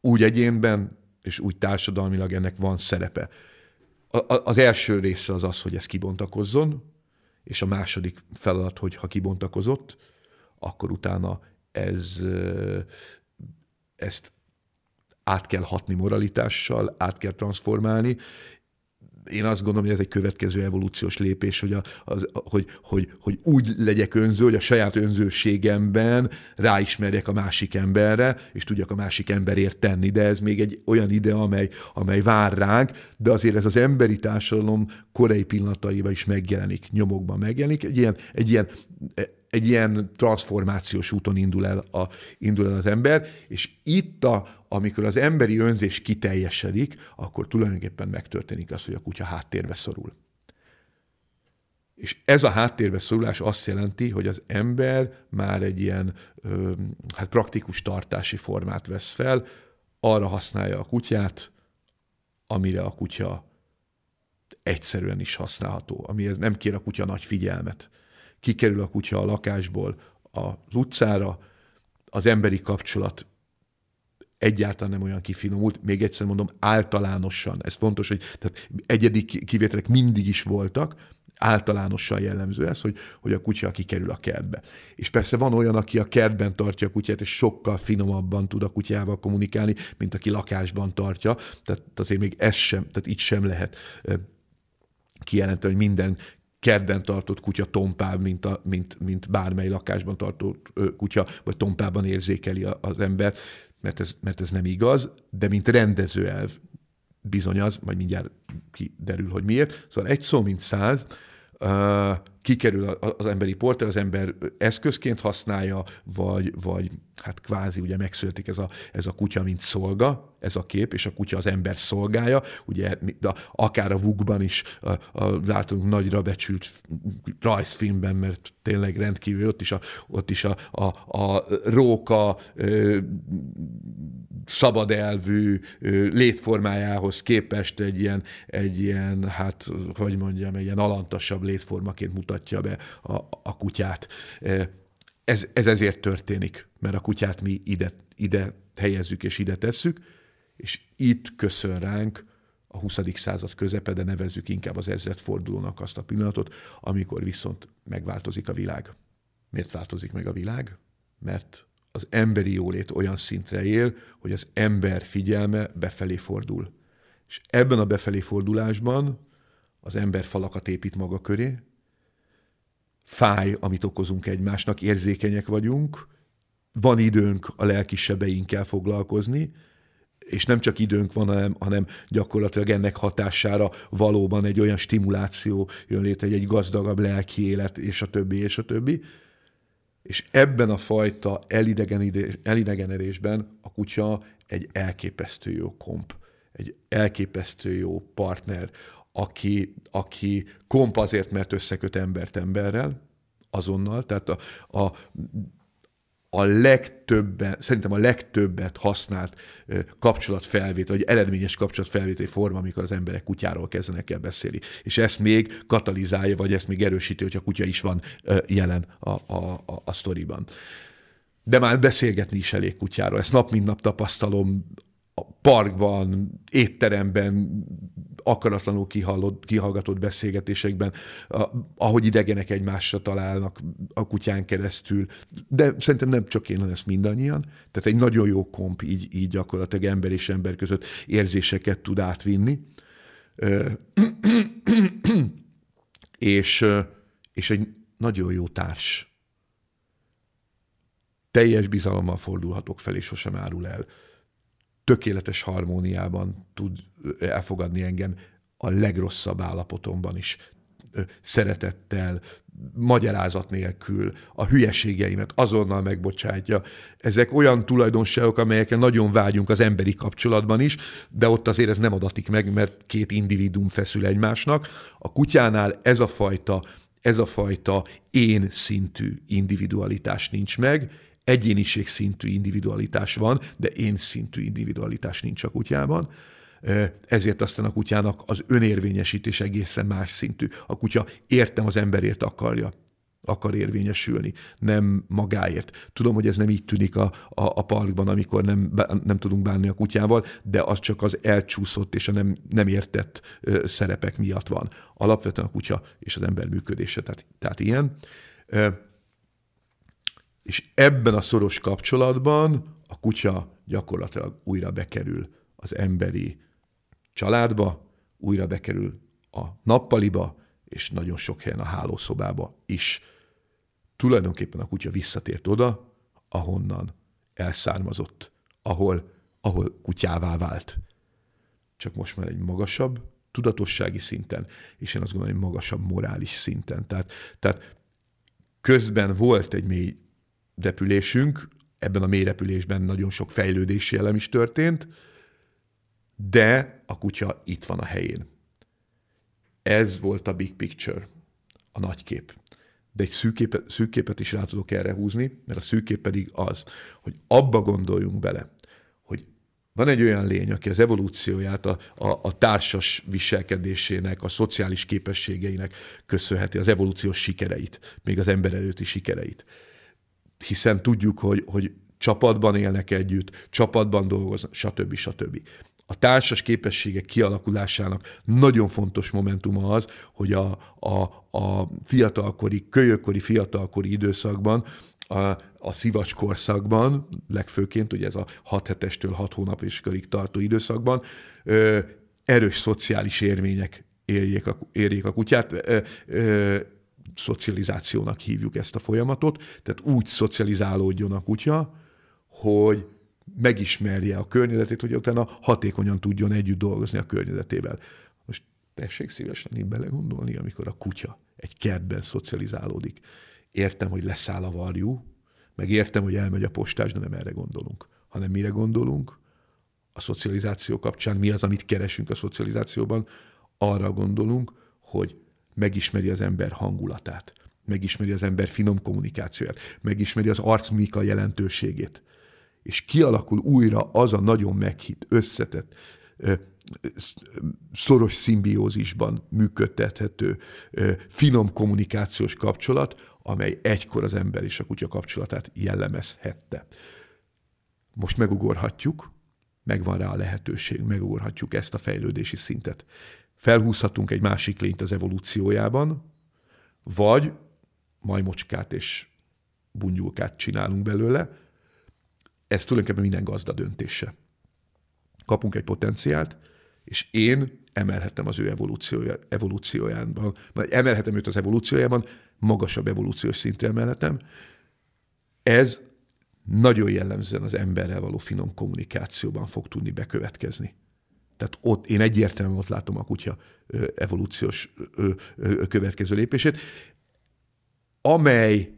úgy egyénben, és úgy társadalmilag ennek van szerepe. Az első része az az, hogy ez kibontakozzon, és a második feladat, hogy ha kibontakozott, akkor utána ez, ezt át kell hatni moralitással, át kell transformálni, én azt gondolom, hogy ez egy következő evolúciós lépés, hogy, a, az, hogy, hogy, hogy úgy legyek önző, hogy a saját önzőségemben ráismerjek a másik emberre, és tudjak a másik emberért tenni. De ez még egy olyan ide, amely, amely vár ránk, de azért ez az emberi társadalom korai pillanataiban is megjelenik, nyomokban megjelenik. Egy ilyen, egy ilyen egy ilyen transformációs úton indul el, a, indul el az ember, és itt, a, amikor az emberi önzés kiteljesedik, akkor tulajdonképpen megtörténik az, hogy a kutya háttérbe szorul. És ez a háttérbe szorulás azt jelenti, hogy az ember már egy ilyen hát praktikus tartási formát vesz fel, arra használja a kutyát, amire a kutya egyszerűen is használható, amihez nem kér a kutya nagy figyelmet kikerül a kutya a lakásból az utcára, az emberi kapcsolat egyáltalán nem olyan kifinomult, még egyszer mondom, általánosan, ez fontos, hogy tehát egyedi kivételek mindig is voltak, általánosan jellemző ez, hogy, hogy a kutya kikerül a kertbe. És persze van olyan, aki a kertben tartja a kutyát, és sokkal finomabban tud a kutyával kommunikálni, mint aki lakásban tartja. Tehát azért még ez sem, tehát itt sem lehet kijelenteni, hogy minden kertben tartott kutya tompább, mint, a, mint, mint bármely lakásban tartott kutya, vagy tompában érzékeli az ember, mert ez, mert ez nem igaz, de mint rendezőelv bizony az, majd mindjárt kiderül, hogy miért. Szóval egy szó, mint száz, kikerül az emberi porter, az ember eszközként használja, vagy, vagy hát kvázi ugye megszületik ez a, ez a kutya, mint szolga, ez a kép, és a kutya az ember szolgája, ugye de akár a Vukban is a, a, látunk nagyra becsült rajzfilmben, mert tényleg rendkívül ott is a, ott is a, a, a róka ö, szabad elvű ö, létformájához képest egy ilyen, egy ilyen, hát hogy mondjam, egy ilyen alantasabb létformaként mutatja be a, a kutyát. Ez, ez ezért történik, mert a kutyát mi ide, ide helyezzük és ide tesszük, és itt köszön ránk a 20. század közepe, de nevezzük inkább az ezredfordulónak azt a pillanatot, amikor viszont megváltozik a világ. Miért változik meg a világ? Mert az emberi jólét olyan szintre él, hogy az ember figyelme befelé fordul. És ebben a befelé fordulásban az ember falakat épít maga köré, fáj, amit okozunk egymásnak, érzékenyek vagyunk, van időnk a lelki sebeinkkel foglalkozni, és nem csak időnk van, hanem, hanem gyakorlatilag ennek hatására valóban egy olyan stimuláció jön létre, egy gazdagabb lelki élet, és a többi, és a többi. És ebben a fajta elidegenedésben a kutya egy elképesztő jó komp, egy elképesztő jó partner, aki, aki komp azért, mert összeköt embert emberrel, azonnal, tehát a, a a legtöbben, szerintem a legtöbbet használt kapcsolatfelvétel, vagy eredményes kapcsolatfelvételi forma, amikor az emberek kutyáról kezdenek el beszélni. És ezt még katalizálja, vagy ezt még erősíti, hogy a kutya is van jelen a, a, a, a sztoriban. De már beszélgetni is elég kutyáról. Ezt nap mint nap tapasztalom a parkban, étteremben, akaratlanul kihallott, kihallgatott beszélgetésekben, ahogy idegenek egymásra találnak a kutyán keresztül. De szerintem nem csak én, hanem ezt mindannyian. Tehát egy nagyon jó komp így, így gyakorlatilag ember és ember között érzéseket tud átvinni. és, és egy nagyon jó társ. Teljes bizalommal fordulhatok fel, és sosem árul el tökéletes harmóniában tud elfogadni engem a legrosszabb állapotomban is szeretettel, magyarázat nélkül, a hülyeségeimet azonnal megbocsátja. Ezek olyan tulajdonságok, amelyekre nagyon vágyunk az emberi kapcsolatban is, de ott azért ez nem adatik meg, mert két individuum feszül egymásnak. A kutyánál ez a fajta, ez a fajta én szintű individualitás nincs meg, egyéniség szintű individualitás van, de én szintű individualitás nincs a kutyában ezért aztán a kutyának az önérvényesítés egészen más szintű. A kutya értem az emberért akarja akar érvényesülni, nem magáért. Tudom, hogy ez nem így tűnik a, a, a parkban, amikor nem, nem tudunk bánni a kutyával, de az csak az elcsúszott és a nem, nem értett szerepek miatt van. Alapvetően a kutya és az ember működése, tehát, tehát ilyen. És ebben a szoros kapcsolatban a kutya gyakorlatilag újra bekerül az emberi családba, újra bekerül a nappaliba, és nagyon sok helyen a hálószobába is. Tulajdonképpen a kutya visszatért oda, ahonnan elszármazott, ahol, ahol kutyává vált. Csak most már egy magasabb tudatossági szinten, és én azt gondolom, egy magasabb morális szinten. Tehát, tehát közben volt egy mély repülésünk, ebben a mély repülésben nagyon sok fejlődési elem is történt, de a kutya itt van a helyén. Ez volt a big picture, a nagy kép. De egy szűk, képet, szűk képet is rá tudok erre húzni, mert a szűk kép pedig az, hogy abba gondoljunk bele, hogy van egy olyan lény, aki az evolúcióját a, a, a társas viselkedésének, a szociális képességeinek köszönheti, az evolúciós sikereit, még az ember előtti sikereit. Hiszen tudjuk, hogy, hogy csapatban élnek együtt, csapatban dolgoznak, stb. stb a társas képességek kialakulásának nagyon fontos momentuma az, hogy a, a, a fiatalkori, kölyökkori fiatalkori időszakban a, a szivacs korszakban, legfőként ugye ez a 6 hetestől 6 hónap és körig tartó időszakban, ö, erős szociális érmények érjék a, érjék a kutyát. Ö, ö, szocializációnak hívjuk ezt a folyamatot, tehát úgy szocializálódjon a kutya, hogy megismerje a környezetét, hogy utána hatékonyan tudjon együtt dolgozni a környezetével. Most tessék szívesen így belegondolni, amikor a kutya egy kertben szocializálódik. Értem, hogy leszáll a varjú, meg értem, hogy elmegy a postás, de nem erre gondolunk, hanem mire gondolunk, a szocializáció kapcsán mi az, amit keresünk a szocializációban, arra gondolunk, hogy megismeri az ember hangulatát, megismeri az ember finom kommunikációját, megismeri az arcmika jelentőségét, és kialakul újra az a nagyon meghitt, összetett, szoros szimbiózisban működtethető, finom kommunikációs kapcsolat, amely egykor az ember és a kutya kapcsolatát jellemezhette. Most megugorhatjuk, megvan rá a lehetőség, megugorhatjuk ezt a fejlődési szintet. Felhúzhatunk egy másik lényt az evolúciójában, vagy majmocskát és bungyulkát csinálunk belőle, ez tulajdonképpen minden gazda döntése. Kapunk egy potenciált, és én emelhetem az ő evolúciója, evolúciójában, vagy emelhetem őt az evolúciójában, magasabb evolúciós szintre emelhetem. Ez nagyon jellemzően az emberrel való finom kommunikációban fog tudni bekövetkezni. Tehát ott én egyértelműen ott látom a kutya evolúciós következő lépését, amely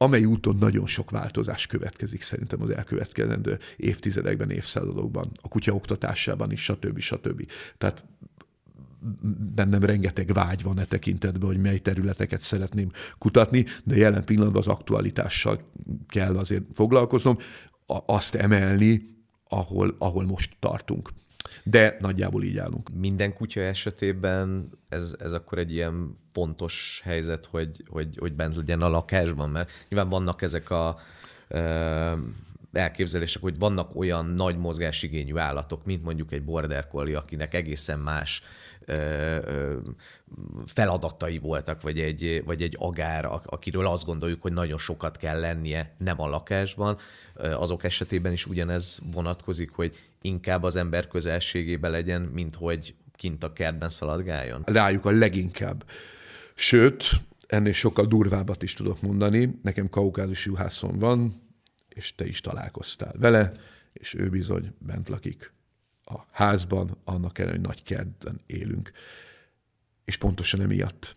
amely úton nagyon sok változás következik szerintem az elkövetkezendő évtizedekben, évszázadokban, a kutya oktatásában is, stb. stb. Tehát bennem rengeteg vágy van e tekintetben, hogy mely területeket szeretném kutatni, de jelen pillanatban az aktualitással kell azért foglalkoznom, azt emelni, ahol, ahol most tartunk. De nagyjából így állunk. Minden kutya esetében ez, ez akkor egy ilyen fontos helyzet, hogy, hogy, hogy bent legyen a lakásban, mert nyilván vannak ezek a elképzelések, hogy vannak olyan nagy mozgásigényű állatok, mint mondjuk egy border collie, akinek egészen más feladatai voltak, vagy egy, vagy egy agár, akiről azt gondoljuk, hogy nagyon sokat kell lennie, nem a lakásban. Azok esetében is ugyanez vonatkozik, hogy inkább az ember közelségébe legyen, mint hogy kint a kertben szaladgáljon? Rájuk a leginkább. Sőt, ennél sokkal durvábbat is tudok mondani. Nekem kaukázus juhászon van, és te is találkoztál vele, és ő bizony bent lakik a házban, annak ellenére, hogy nagy kertben élünk. És pontosan emiatt.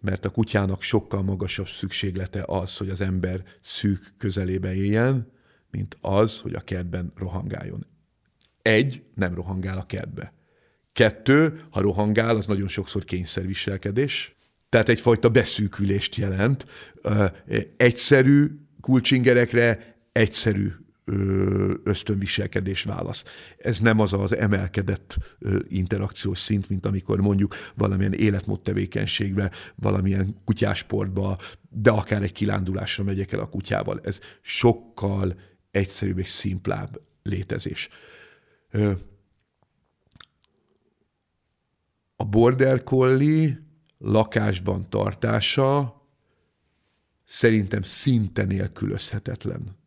Mert a kutyának sokkal magasabb szükséglete az, hogy az ember szűk közelében éljen, mint az, hogy a kertben rohangáljon. Egy, nem rohangál a kertbe. Kettő, ha rohangál, az nagyon sokszor kényszerviselkedés, tehát egyfajta beszűkülést jelent. Egyszerű kulcsingerekre egyszerű ösztönviselkedés válasz. Ez nem az az emelkedett interakciós szint, mint amikor mondjuk valamilyen életmód tevékenységbe, valamilyen kutyásportba, de akár egy kilándulásra megyek el a kutyával. Ez sokkal egyszerűbb és szimplább létezés. A border collie lakásban tartása szerintem szinte nélkülözhetetlen.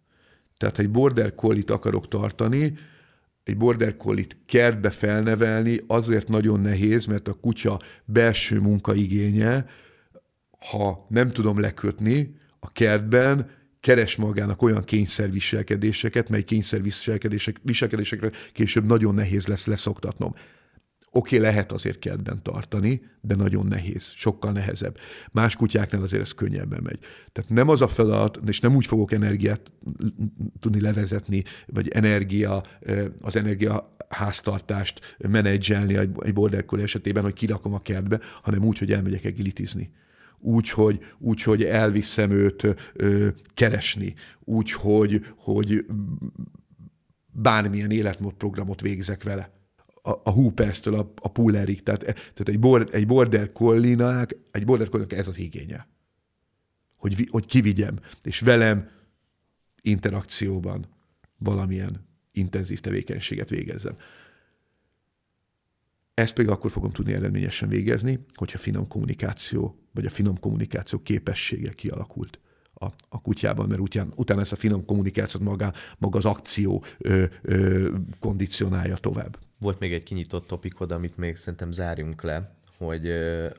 Tehát, ha egy border collie akarok tartani, egy border collie kertbe felnevelni azért nagyon nehéz, mert a kutya belső munkaigénye, ha nem tudom lekötni a kertben, keres magának olyan kényszerviselkedéseket, mely kényszerviselkedésekre később nagyon nehéz lesz leszoktatnom. Oké, lehet azért kertben tartani, de nagyon nehéz, sokkal nehezebb. Más kutyáknál azért ez könnyebben megy. Tehát nem az a feladat, és nem úgy fogok energiát tudni levezetni, vagy energia, az energia háztartást menedzselni egy border collie esetében, hogy kirakom a kertbe, hanem úgy, hogy elmegyek egilitizni úgy, hogy, úgy, hogy elviszem őt ö, keresni, úgy, hogy, hogy bármilyen életmódprogramot végzek vele a, a Hooperstől a, a Pullerig, tehát, tehát egy, bor, egy border collie egy border collie ez az igénye. Hogy, hogy kivigyem, és velem interakcióban valamilyen intenzív tevékenységet végezzem. Ezt pedig akkor fogom tudni eredményesen végezni, hogyha finom kommunikáció, vagy a finom kommunikáció képessége kialakult a, a kutyában, mert után, utána ezt a finom kommunikációt maga, maga az akció ö, ö, kondicionálja tovább. Volt még egy kinyitott topikod, amit még szerintem zárjunk le, hogy,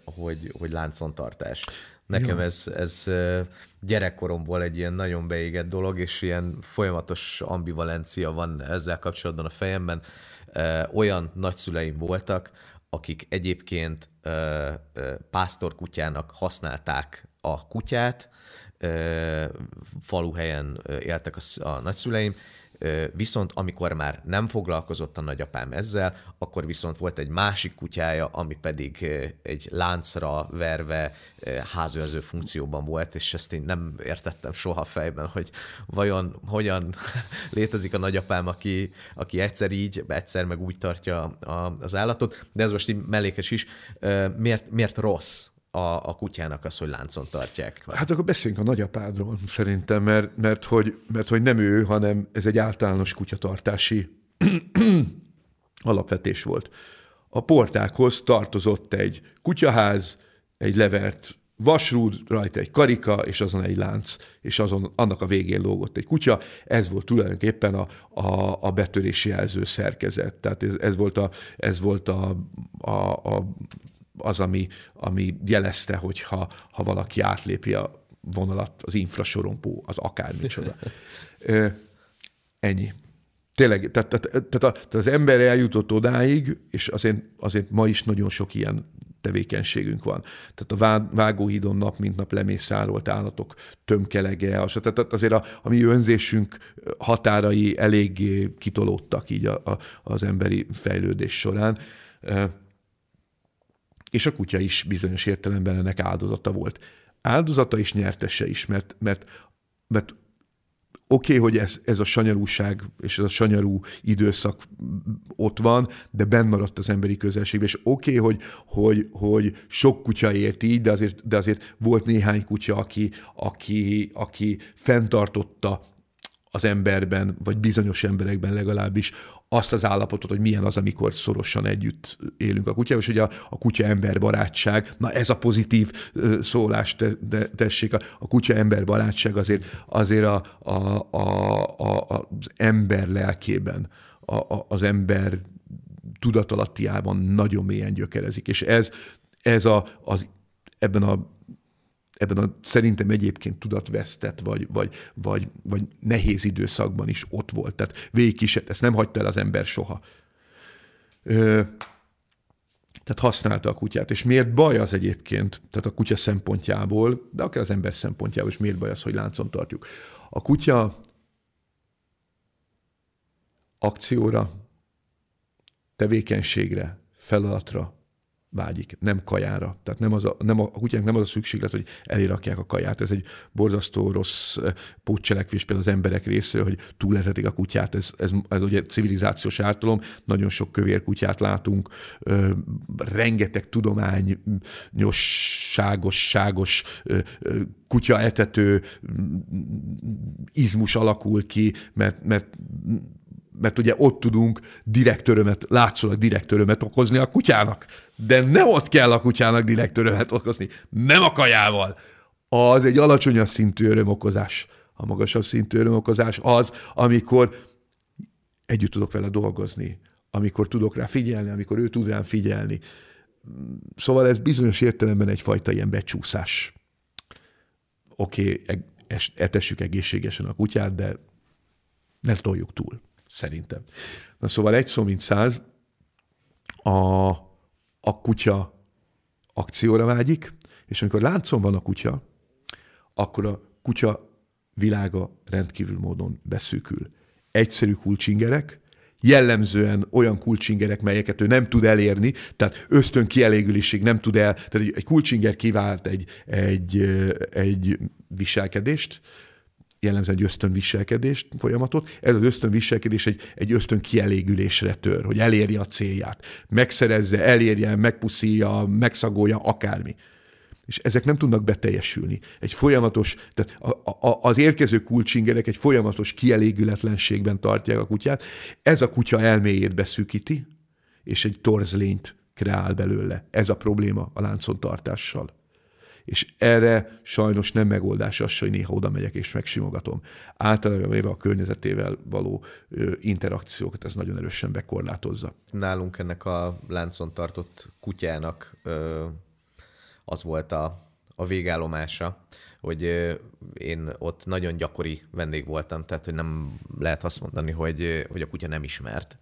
hogy, hogy láncontartás. Nekem ez, ez gyerekkoromból egy ilyen nagyon beégett dolog, és ilyen folyamatos ambivalencia van ezzel kapcsolatban a fejemben. Olyan nagyszüleim voltak, akik egyébként pásztorkutyának használták a kutyát, faluhelyen éltek a, a nagyszüleim, Viszont amikor már nem foglalkozott a nagyapám ezzel, akkor viszont volt egy másik kutyája, ami pedig egy láncra verve házőrző funkcióban volt, és ezt én nem értettem soha fejben, hogy vajon hogyan létezik a nagyapám, aki, aki egyszer így, egyszer meg úgy tartja az állatot, de ez most így mellékes is. Miért, miért rossz a, a kutyának az, hogy láncon tartják? Hát akkor beszéljünk a nagyapádról szerintem, mert, mert, hogy, mert hogy nem ő, hanem ez egy általános kutyatartási alapvetés volt. A portákhoz tartozott egy kutyaház, egy levert vasrúd, rajta egy karika, és azon egy lánc, és azon annak a végén lógott egy kutya. Ez volt tulajdonképpen a, a, a betörési jelző szerkezet. Tehát ez, ez volt, a, ez volt a, a, a az, ami, ami jelezte, hogy ha, ha valaki átlépi a vonalat, az infrasorompó, az akármicsoda. Ennyi. Tényleg, tehát, tehát, tehát, a, tehát az ember eljutott odáig, és azért, azért ma is nagyon sok ilyen tevékenységünk van. Tehát a vágóhídon nap mint nap lemészárolt állatok tömkelege, az, tehát azért a, a mi önzésünk határai eléggé kitolódtak így a, a, az emberi fejlődés során és a kutya is bizonyos értelemben ennek áldozata volt. Áldozata és nyertese is, mert, mert, mert oké, okay, hogy ez, ez a sanyarúság és ez a sanyarú időszak ott van, de benn maradt az emberi közelségben, és oké, okay, hogy, hogy, hogy sok kutya élt így, de azért, de azért volt néhány kutya, aki, aki, aki fenntartotta az emberben, vagy bizonyos emberekben legalábbis azt az állapotot, hogy milyen az, amikor szorosan együtt élünk a kutyával, és hogy a, a kutya-ember barátság, na ez a pozitív szólás, te, te, tessék, a, a kutya-ember barátság azért, azért a, a, a, a, az ember lelkében, a, a, az ember tudatalattiában nagyon mélyen gyökerezik, és ez, ez a, az, ebben a ebben a szerintem egyébként tudatvesztett, vagy, vagy, vagy, vagy nehéz időszakban is ott volt. Tehát végig is, ezt nem hagyta el az ember soha. tehát használta a kutyát. És miért baj az egyébként, tehát a kutya szempontjából, de akár az ember szempontjából is miért baj az, hogy láncon tartjuk. A kutya akcióra, tevékenységre, feladatra vágyik, nem kajára. Tehát nem, az a, nem a, a kutyának nem az a szükséglet, hogy elirakják a kaját. Ez egy borzasztó rossz eh, pótcselekvés például az emberek részéről, hogy túletetik a kutyát. Ez, ez, ez ugye civilizációs ártalom. Nagyon sok kövér kutyát látunk, ö, rengeteg tudományos, ságos ö, ö, kutyaetető izmus alakul ki, mert, mert mert ugye ott tudunk direkt örömet, látszólag direkt örömet okozni a kutyának. De nem ott kell a kutyának direkt örömet okozni, nem a kajával. Az egy alacsonyabb szintű örömokozás. A magasabb szintű örömokozás az, amikor együtt tudok vele dolgozni, amikor tudok rá figyelni, amikor ő tud rám figyelni. Szóval ez bizonyos értelemben egyfajta ilyen becsúszás. Oké, okay, etessük egészségesen a kutyát, de ne toljuk túl. Szerintem. Na szóval egy szó, mint száz, a, a kutya akcióra vágyik, és amikor láncon van a kutya, akkor a kutya világa rendkívül módon beszűkül. Egyszerű kulcsingerek, jellemzően olyan kulcsingerek, melyeket ő nem tud elérni, tehát ösztön kielégüliség nem tud el, tehát egy kulcsinger kivált egy, egy, egy viselkedést, jellemzően egy ösztönviselkedést, folyamatot. Ez az ösztönviselkedés egy, egy ösztön kielégülésre tör, hogy elérje a célját. Megszerezze, elérje, megpuszíja, megszagolja, akármi. És ezek nem tudnak beteljesülni. Egy folyamatos, tehát a, a, az érkező kulcsingerek egy folyamatos kielégületlenségben tartják a kutyát. Ez a kutya elméjét beszűkíti, és egy torzlényt kreál belőle. Ez a probléma a láncon tartással és erre sajnos nem megoldás az, hogy néha oda megyek és megsimogatom. Általában véve a környezetével való ö, interakciókat ez nagyon erősen bekorlátozza. Nálunk ennek a láncon tartott kutyának az volt a, a végállomása, hogy én ott nagyon gyakori vendég voltam, tehát hogy nem lehet azt mondani, hogy, hogy a kutya nem ismert.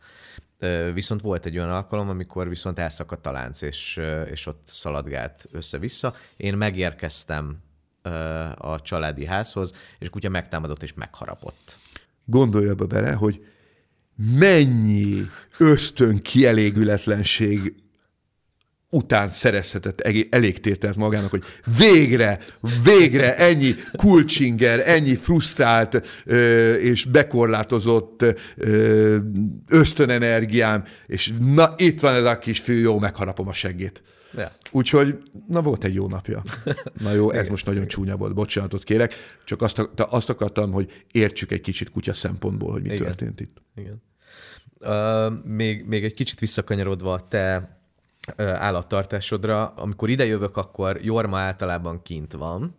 Viszont volt egy olyan alkalom, amikor viszont elszakadt a lánc, és, és ott szaladgált össze-vissza. Én megérkeztem a családi házhoz, és a kutya megtámadott és megharapott. Gondolja be bele, hogy mennyi ösztön kielégületlenség után szerezhetett elégtételt magának, hogy végre, végre ennyi kulcsinger, ennyi frusztrált ö, és bekorlátozott ö, ösztönenergiám, és na itt van ez a kis fű, jó, megharapom a seggét. Ja. Úgyhogy, na volt egy jó napja. Na jó, ez most nagyon csúnya volt, bocsánatot kérek, csak azt, azt akartam, hogy értsük egy kicsit kutya szempontból, hogy mi Igen. történt itt. Igen. Uh, még, még egy kicsit visszakanyarodva te állattartásodra. Amikor ide jövök, akkor Jorma általában kint van,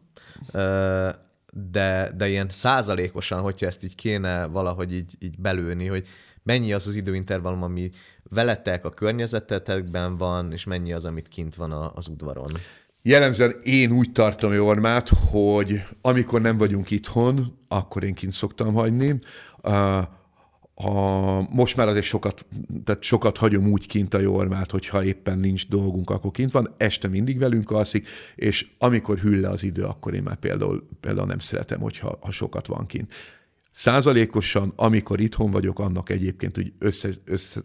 de, de ilyen százalékosan, hogyha ezt így kéne valahogy így, így belőni, hogy mennyi az az időintervallum, ami veletek a környezetetekben van, és mennyi az, amit kint van az udvaron? Jellemzően én úgy tartom Jormát, hogy amikor nem vagyunk itthon, akkor én kint szoktam hagyni a, most már azért sokat, tehát sokat hagyom úgy kint a jormát, hogyha éppen nincs dolgunk, akkor kint van, este mindig velünk alszik, és amikor hűl az idő, akkor én már például, például nem szeretem, hogyha ha sokat van kint. Százalékosan, amikor itthon vagyok, annak egyébként, hogy össze, össze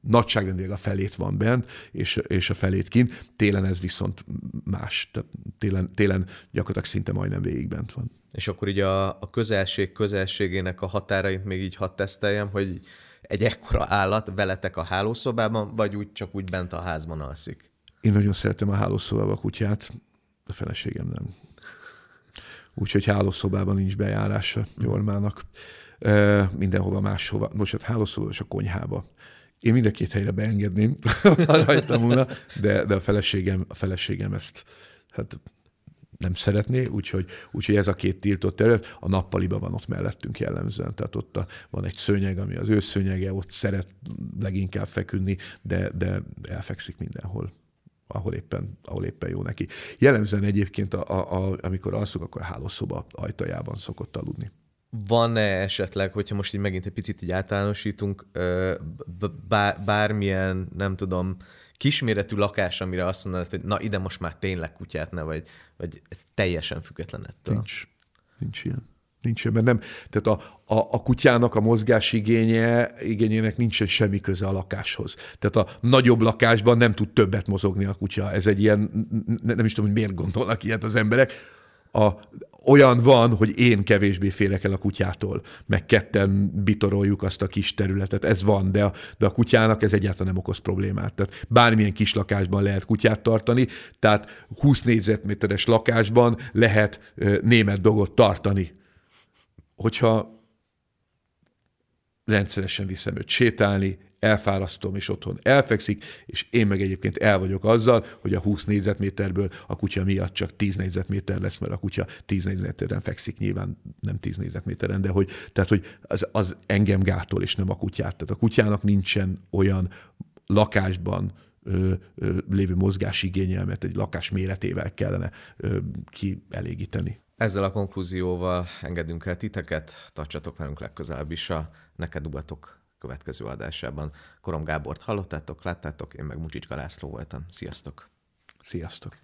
nagyságrendileg a felét van bent, és, és a felét kint. Télen ez viszont más. Tehát télen, télen gyakorlatilag szinte majdnem végig bent van. És akkor így a, a közelség közelségének a határait még így hadd teszteljem, hogy egy ekkora állat veletek a hálószobában, vagy úgy csak úgy bent a házban alszik? Én nagyon szeretem a hálószobában a kutyát, a feleségem nem. Úgyhogy hálószobában nincs bejárása Jormának. E, mindenhova máshova. Most hát hálószoba és a konyhába. Én mind a két helyre beengedném, rajtam volna, de, de a, feleségem, a feleségem ezt hát nem szeretné, úgyhogy, úgyhogy ez a két tiltott terület, a nappaliba van ott mellettünk jellemzően, tehát ott a, van egy szőnyeg, ami az ő szőnyege, ott szeret leginkább feküdni, de, de elfekszik mindenhol ahol éppen, ahol éppen jó neki. Jellemzően egyébként, a, a, a, amikor alszunk, akkor a hálószoba ajtajában szokott aludni. Van-e esetleg, hogyha most így megint egy picit így általánosítunk, bármilyen, nem tudom, kisméretű lakás, amire azt mondanád, hogy na ide most már tényleg kutyát ne, vagy, vagy teljesen független ettől? Nincs. Nincs ilyen. Nincs ilyen, mert nem, tehát a, a, a kutyának a mozgás igénye, igényének nincsen semmi köze a lakáshoz. Tehát a nagyobb lakásban nem tud többet mozogni a kutya. Ez egy ilyen, nem is tudom, hogy miért gondolnak ilyet az emberek a, olyan van, hogy én kevésbé félek el a kutyától, meg ketten bitoroljuk azt a kis területet. Ez van, de a, de a kutyának ez egyáltalán nem okoz problémát. Tehát bármilyen kis lakásban lehet kutyát tartani, tehát 20 négyzetméteres lakásban lehet német dogot tartani. Hogyha rendszeresen viszem őt sétálni, elfárasztom, és otthon elfekszik, és én meg egyébként el vagyok azzal, hogy a 20 négyzetméterből a kutya miatt csak 10 négyzetméter lesz, mert a kutya 10 négyzetméteren fekszik, nyilván nem 10 négyzetméteren, de hogy, tehát, hogy az, az engem gátol, és nem a kutyát. Tehát a kutyának nincsen olyan lakásban ö, ö, lévő mozgásigényelmet egy lakás méretével kellene ö, kielégíteni. Ezzel a konklúzióval engedünk el titeket, tartsatok velünk legközelebb is a Neked Ugatok következő adásában. Korom Gábort hallottátok, láttátok, én meg Mucsics Galászló voltam. Sziasztok! Sziasztok!